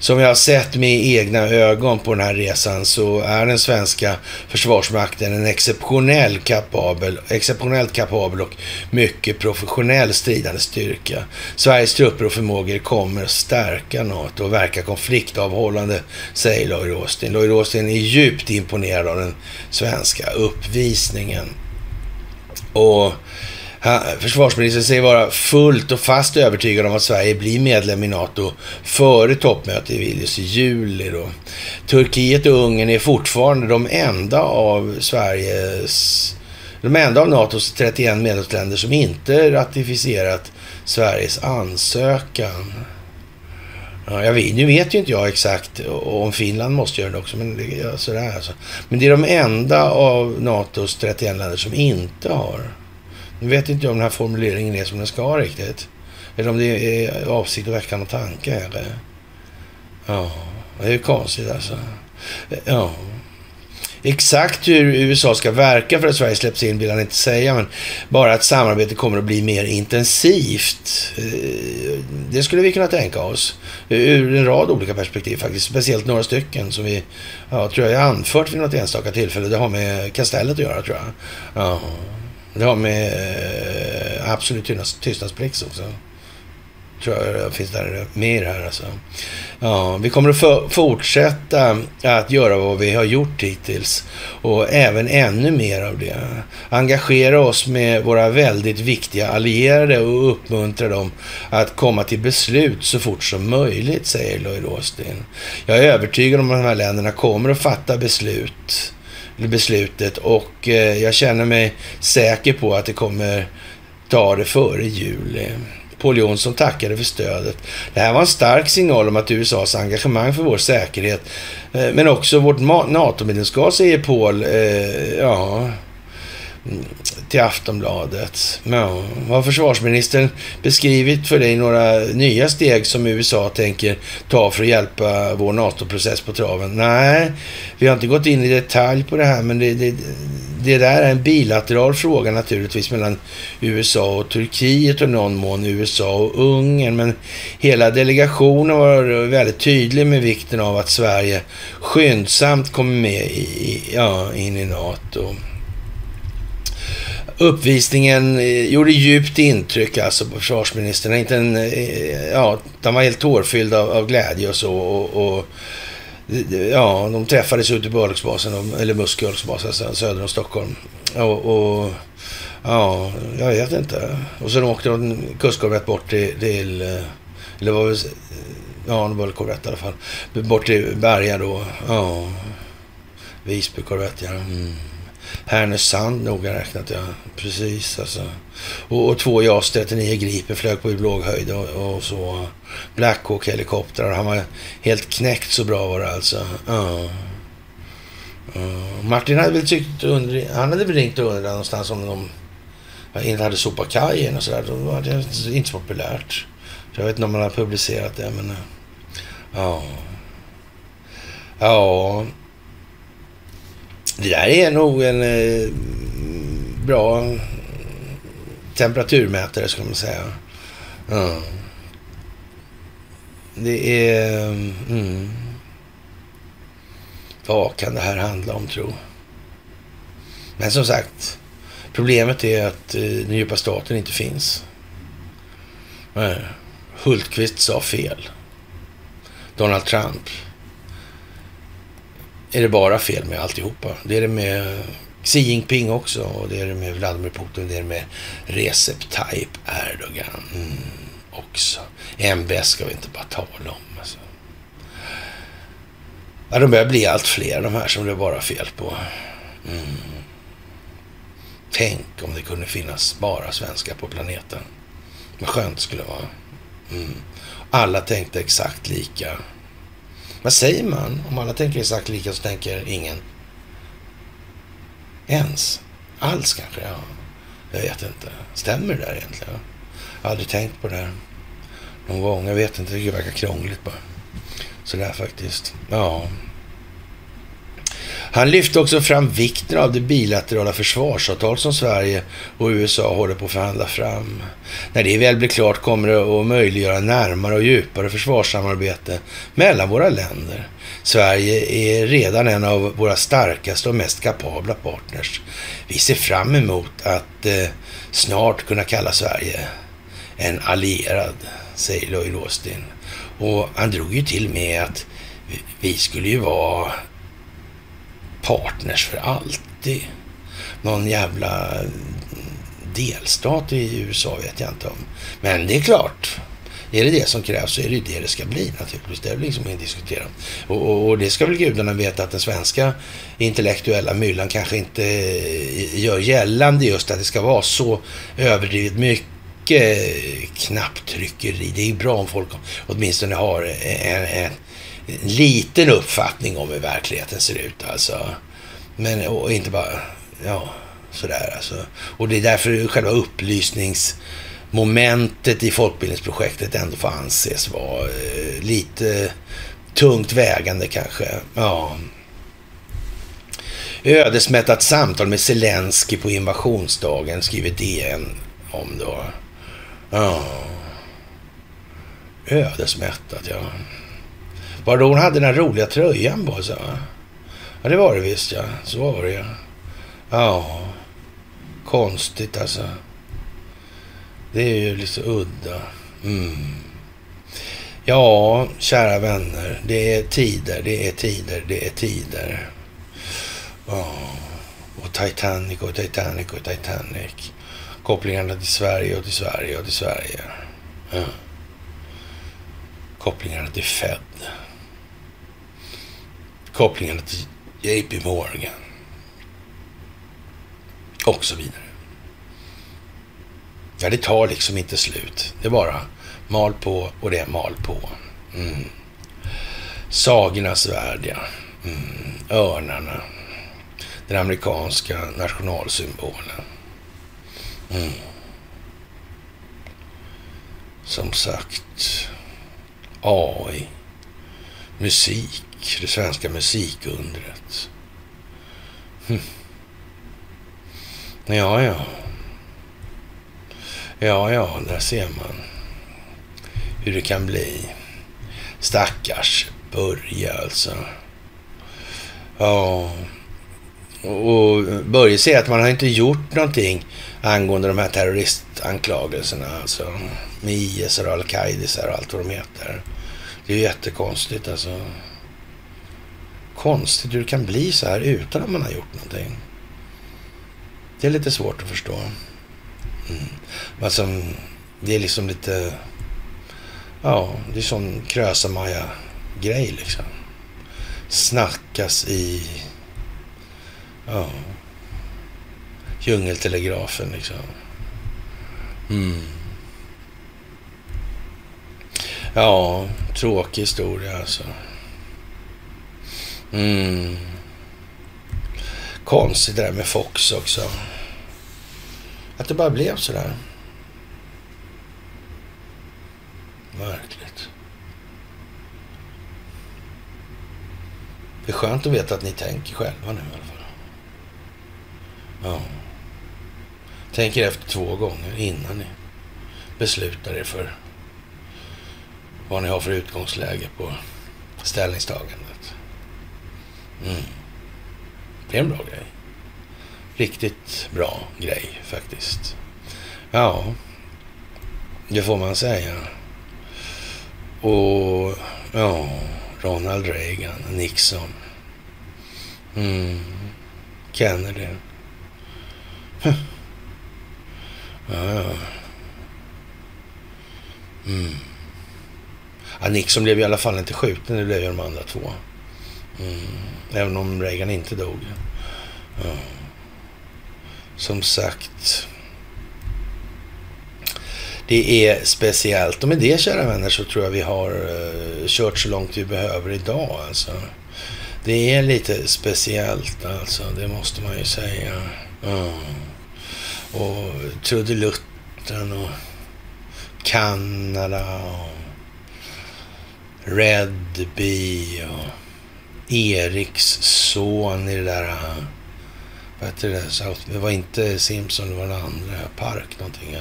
som jag har sett med egna ögon på den här resan så är den svenska försvarsmakten en exceptionell kapabel, exceptionellt kapabel och mycket professionell stridande styrka. Sveriges trupper och förmågor kommer att stärka NATO och verka konfliktavhållande, säger Lloyd Austin. Lloyd Austin är djupt imponerad av den svenska uppvisningen. Och Försvarsministern säger vara fullt och fast övertygad om att Sverige blir medlem i NATO före toppmötet i Vilnius i juli. Då. Turkiet och Ungern är fortfarande de enda av Sveriges de enda av NATOs 31 medlemsländer som inte ratificerat Sveriges ansökan. Ja, jag vet, nu vet ju inte jag exakt om Finland måste göra det också, men det, sådär alltså. Men det är de enda av NATOs 31 länder som inte har. Nu vet inte jag om den här formuleringen är som den ska riktigt. Eller om det är avsikt att väcka någon tanke. Eller? Ja, det är ju konstigt alltså. Ja. Exakt hur USA ska verka för att Sverige släpps in vill han inte säga, men bara att samarbetet kommer att bli mer intensivt. Eh, det skulle vi kunna tänka oss ur en rad olika perspektiv faktiskt, speciellt några stycken som vi, ja, tror jag, anfört vid något enstaka tillfälle. Det har med kastellet att göra, tror jag. Ja. Det har med eh, absolut tystnadsplikt också. Tror jag finns där mer här alltså. Ja, vi kommer att fortsätta att göra vad vi har gjort hittills och även ännu mer av det. Engagera oss med våra väldigt viktiga allierade och uppmuntra dem att komma till beslut så fort som möjligt, säger Lloyd Austin. Jag är övertygad om att de här länderna kommer att fatta beslut beslutet och eh, jag känner mig säker på att det kommer ta det före juli. Paul Jonsson tackade för stödet. Det här var en stark signal om att USAs engagemang för vår säkerhet, eh, men också vårt NATO-medlemskap, säger Paul. Eh, ja, Mm. till Aftonbladet. Ja, har försvarsministern beskrivit för dig några nya steg som USA tänker ta för att hjälpa vår NATO-process på traven? Nej, vi har inte gått in i detalj på det här, men det, det, det där är en bilateral fråga naturligtvis mellan USA och Turkiet och någon mån USA och Ungern. Men hela delegationen var väldigt tydlig med vikten av att Sverige skyndsamt kommer med i, ja, in i NATO. Uppvisningen eh, gjorde djupt intryck alltså på försvarsministern. Inte en, eh, ja, de var helt tårfyllda av, av glädje och så. Och, och, ja, de träffades ute på Örlogsbasen, eller Muskö örlogsbas, alltså, söder om Stockholm. Och, och, ja, jag vet inte. Och så åkte de kustkorvett bort till, till eh, eller var det, ja, det var väl korvett i alla fall. Bort till Berga då. Ja, Visby korvett, ja. Mm. Härnösand noga räknat, ja. Precis alltså. Och, och två JAS 39 Gripen flög på låg höjd och, och så. Blackhawk helikoptrar. Han var helt knäckt så bra var det alltså. Ja. Uh, Martin hade väl tyckt under, han hade väl ringt och undrat någonstans om de inte hade sopat kajen och sådär. Då var det inte så populärt. jag vet inte om man har publicerat det, men ja. Ja, det där är nog en eh, bra temperaturmätare, skulle man säga. Mm. Det är... Mm. Vad kan det här handla om, tro? Men som sagt, problemet är att eh, den djupa staten inte finns. Eh, Hultqvist sa fel. Donald Trump är det bara fel med alltihopa. Det är det med Xi Jinping också och det är det med Vladimir Putin, det är det med Recep Tayyip Erdogan mm, också. MBS ska vi inte bara tala om. Alltså. Ja, de börjar bli allt fler de här som det bara fel på. Mm. Tänk om det kunde finnas bara svenskar på planeten. Vad skönt det skulle vara. Mm. Alla tänkte exakt lika. Vad säger man? Om alla tänker exakt lika så tänker ingen. Ens. Alls kanske, ja. Jag vet inte. Stämmer det där egentligen? Jag har aldrig tänkt på det någon gång. Jag vet inte, det verkar krångligt bara. Sådär faktiskt. Ja. Han lyfte också fram vikten av det bilaterala försvarsavtal som Sverige och USA håller på att förhandla fram. När det väl blir klart kommer det att möjliggöra närmare och djupare försvarssamarbete mellan våra länder. Sverige är redan en av våra starkaste och mest kapabla partners. Vi ser fram emot att eh, snart kunna kalla Sverige en allierad, säger Lloyd Austin. Och han drog ju till med att vi skulle ju vara partners för alltid. Någon jävla delstat i USA vet jag inte om. Men det är klart, är det det som krävs så är det ju det det ska bli naturligtvis. Det är liksom inget diskutera. Och, och, och, det ska väl gudarna veta att den svenska intellektuella myllan kanske inte eh, gör gällande just att det ska vara så överdrivet mycket knapptryckeri. Det är ju bra om folk åtminstone har en, en liten uppfattning om hur verkligheten ser ut alltså. Men och inte bara, ja, sådär alltså. Och det är därför själva upplysningsmomentet i folkbildningsprojektet ändå får anses vara eh, lite tungt vägande kanske. Ja. Ödesmättat samtal med Zelensky på invasionsdagen, skriver DN om då. Ja. Ödesmättat, ja. Var det hon hade den roliga tröjan på sig? Ja, det var det visst ja. Så var det ja. Ja, konstigt alltså. Det är ju lite udda. Mm. Ja, kära vänner. Det är tider, det är tider, det är tider. Ja, och Titanic och Titanic och Titanic. Kopplingarna till Sverige och till Sverige och till Sverige. Ja. Kopplingarna till Fed kopplingarna till JP Morgan och så vidare. Ja, det tar liksom inte slut. Det är bara mal på och det är mal på. Mm. Sagornas värld, ja. Mm. Örnarna. Den amerikanska nationalsymbolen. Mm. Som sagt, AI, musik, det svenska musikundret. Hm. Ja, ja. Ja, ja, där ser man hur det kan bli. Stackars Börje alltså. Ja, och Börje säger att man har inte gjort någonting angående de här terroristanklagelserna. Alltså med IS och Al-Qaida och allt vad de heter. Det är ju jättekonstigt alltså konstigt hur det kan bli så här utan att man har gjort någonting. Det är lite svårt att förstå. Mm. Alltså, det är liksom lite... Ja, det är sån Krösa-Maja-grej liksom. Snackas i... Ja. Djungeltelegrafen liksom. Mm. Ja, tråkig historia alltså. Mm. Konstigt det där med Fox också. Att det bara blev så där. Märkligt. Det är skönt att veta att ni tänker själva nu i alla fall. Ja. Tänker efter två gånger innan ni beslutar er för vad ni har för utgångsläge på ställningstagandet. Mm. Det är en bra grej. Riktigt bra grej faktiskt. Ja, det får man säga. Och ja, Ronald Reagan, Nixon. Mm. Kennedy. *laughs* Ja, ja. Mm. ja. Nixon blev i alla fall inte skjuten, det blev ju de andra två. Mm. Även om Reagan inte dog. Ja. Som sagt. Det är speciellt. Och med det, kära vänner, så tror jag vi har uh, kört så långt vi behöver idag. Alltså. Det är lite speciellt, alltså. Det måste man ju säga. Ja. Och trudelutten och Kanada och Red Bee och Eriks son i det där... Eh, vad heter det? South, det var inte Simpson, det var den andra. Park någonting. Ja.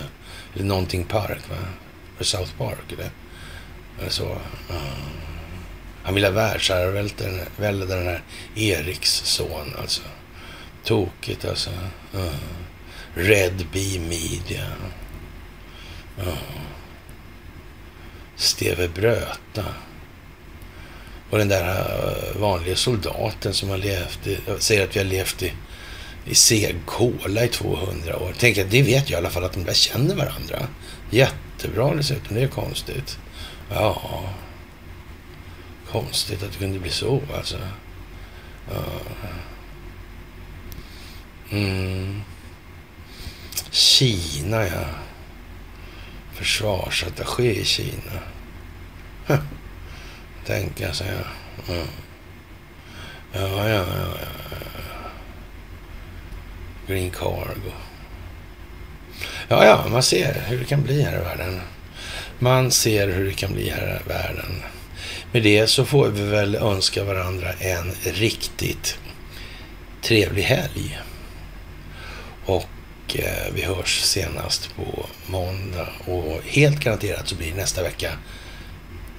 Eller någonting Park, va? Eller South Park, eller? Eller så. Uh. Han ville ha världsherravälde, den här Eriks son, alltså. Tokigt, alltså. Uh. Red Bee Media. Uh. Steve Bröta. Och den där eh, vanliga soldaten som har levt i, säger att vi har levt i, i seg kola i 200 år. Tänk att det vet jag i alla fall att de där känner varandra. Jättebra dessutom, det är konstigt. Ja, konstigt att det kunde bli så alltså. Ja. Mm. Kina, ja. Försvarsattaché i Kina. Huh. Tänka sig, ja. Ja, ja, ja, ja. Green Cargo. Ja, ja, man ser hur det kan bli här i världen. Man ser hur det kan bli här i världen. Med det så får vi väl önska varandra en riktigt trevlig helg. Och eh, vi hörs senast på måndag. Och helt garanterat så blir nästa vecka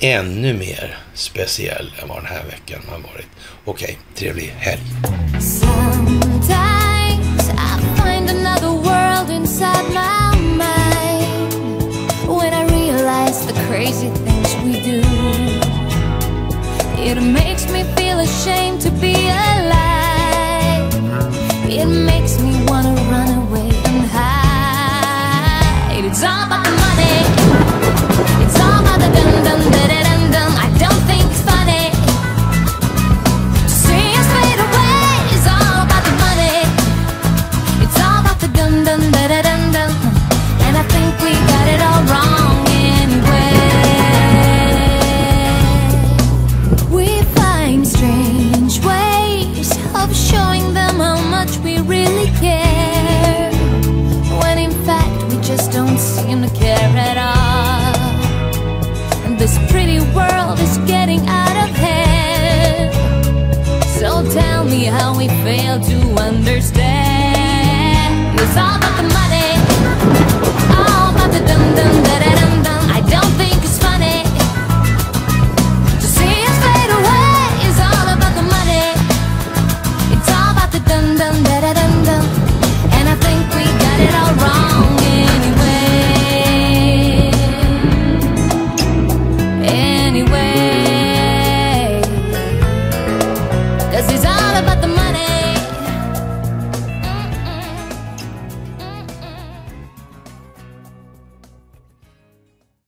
ännu mer speciell än vad den här veckan har varit. Okej, okay, trevlig helg. Sometimes I find another world inside my mind When I realize the crazy things we do. It makes me feel ashamed to be alive. It makes me wanna run away and hide. It's all about the money. It's all about the dun dun dun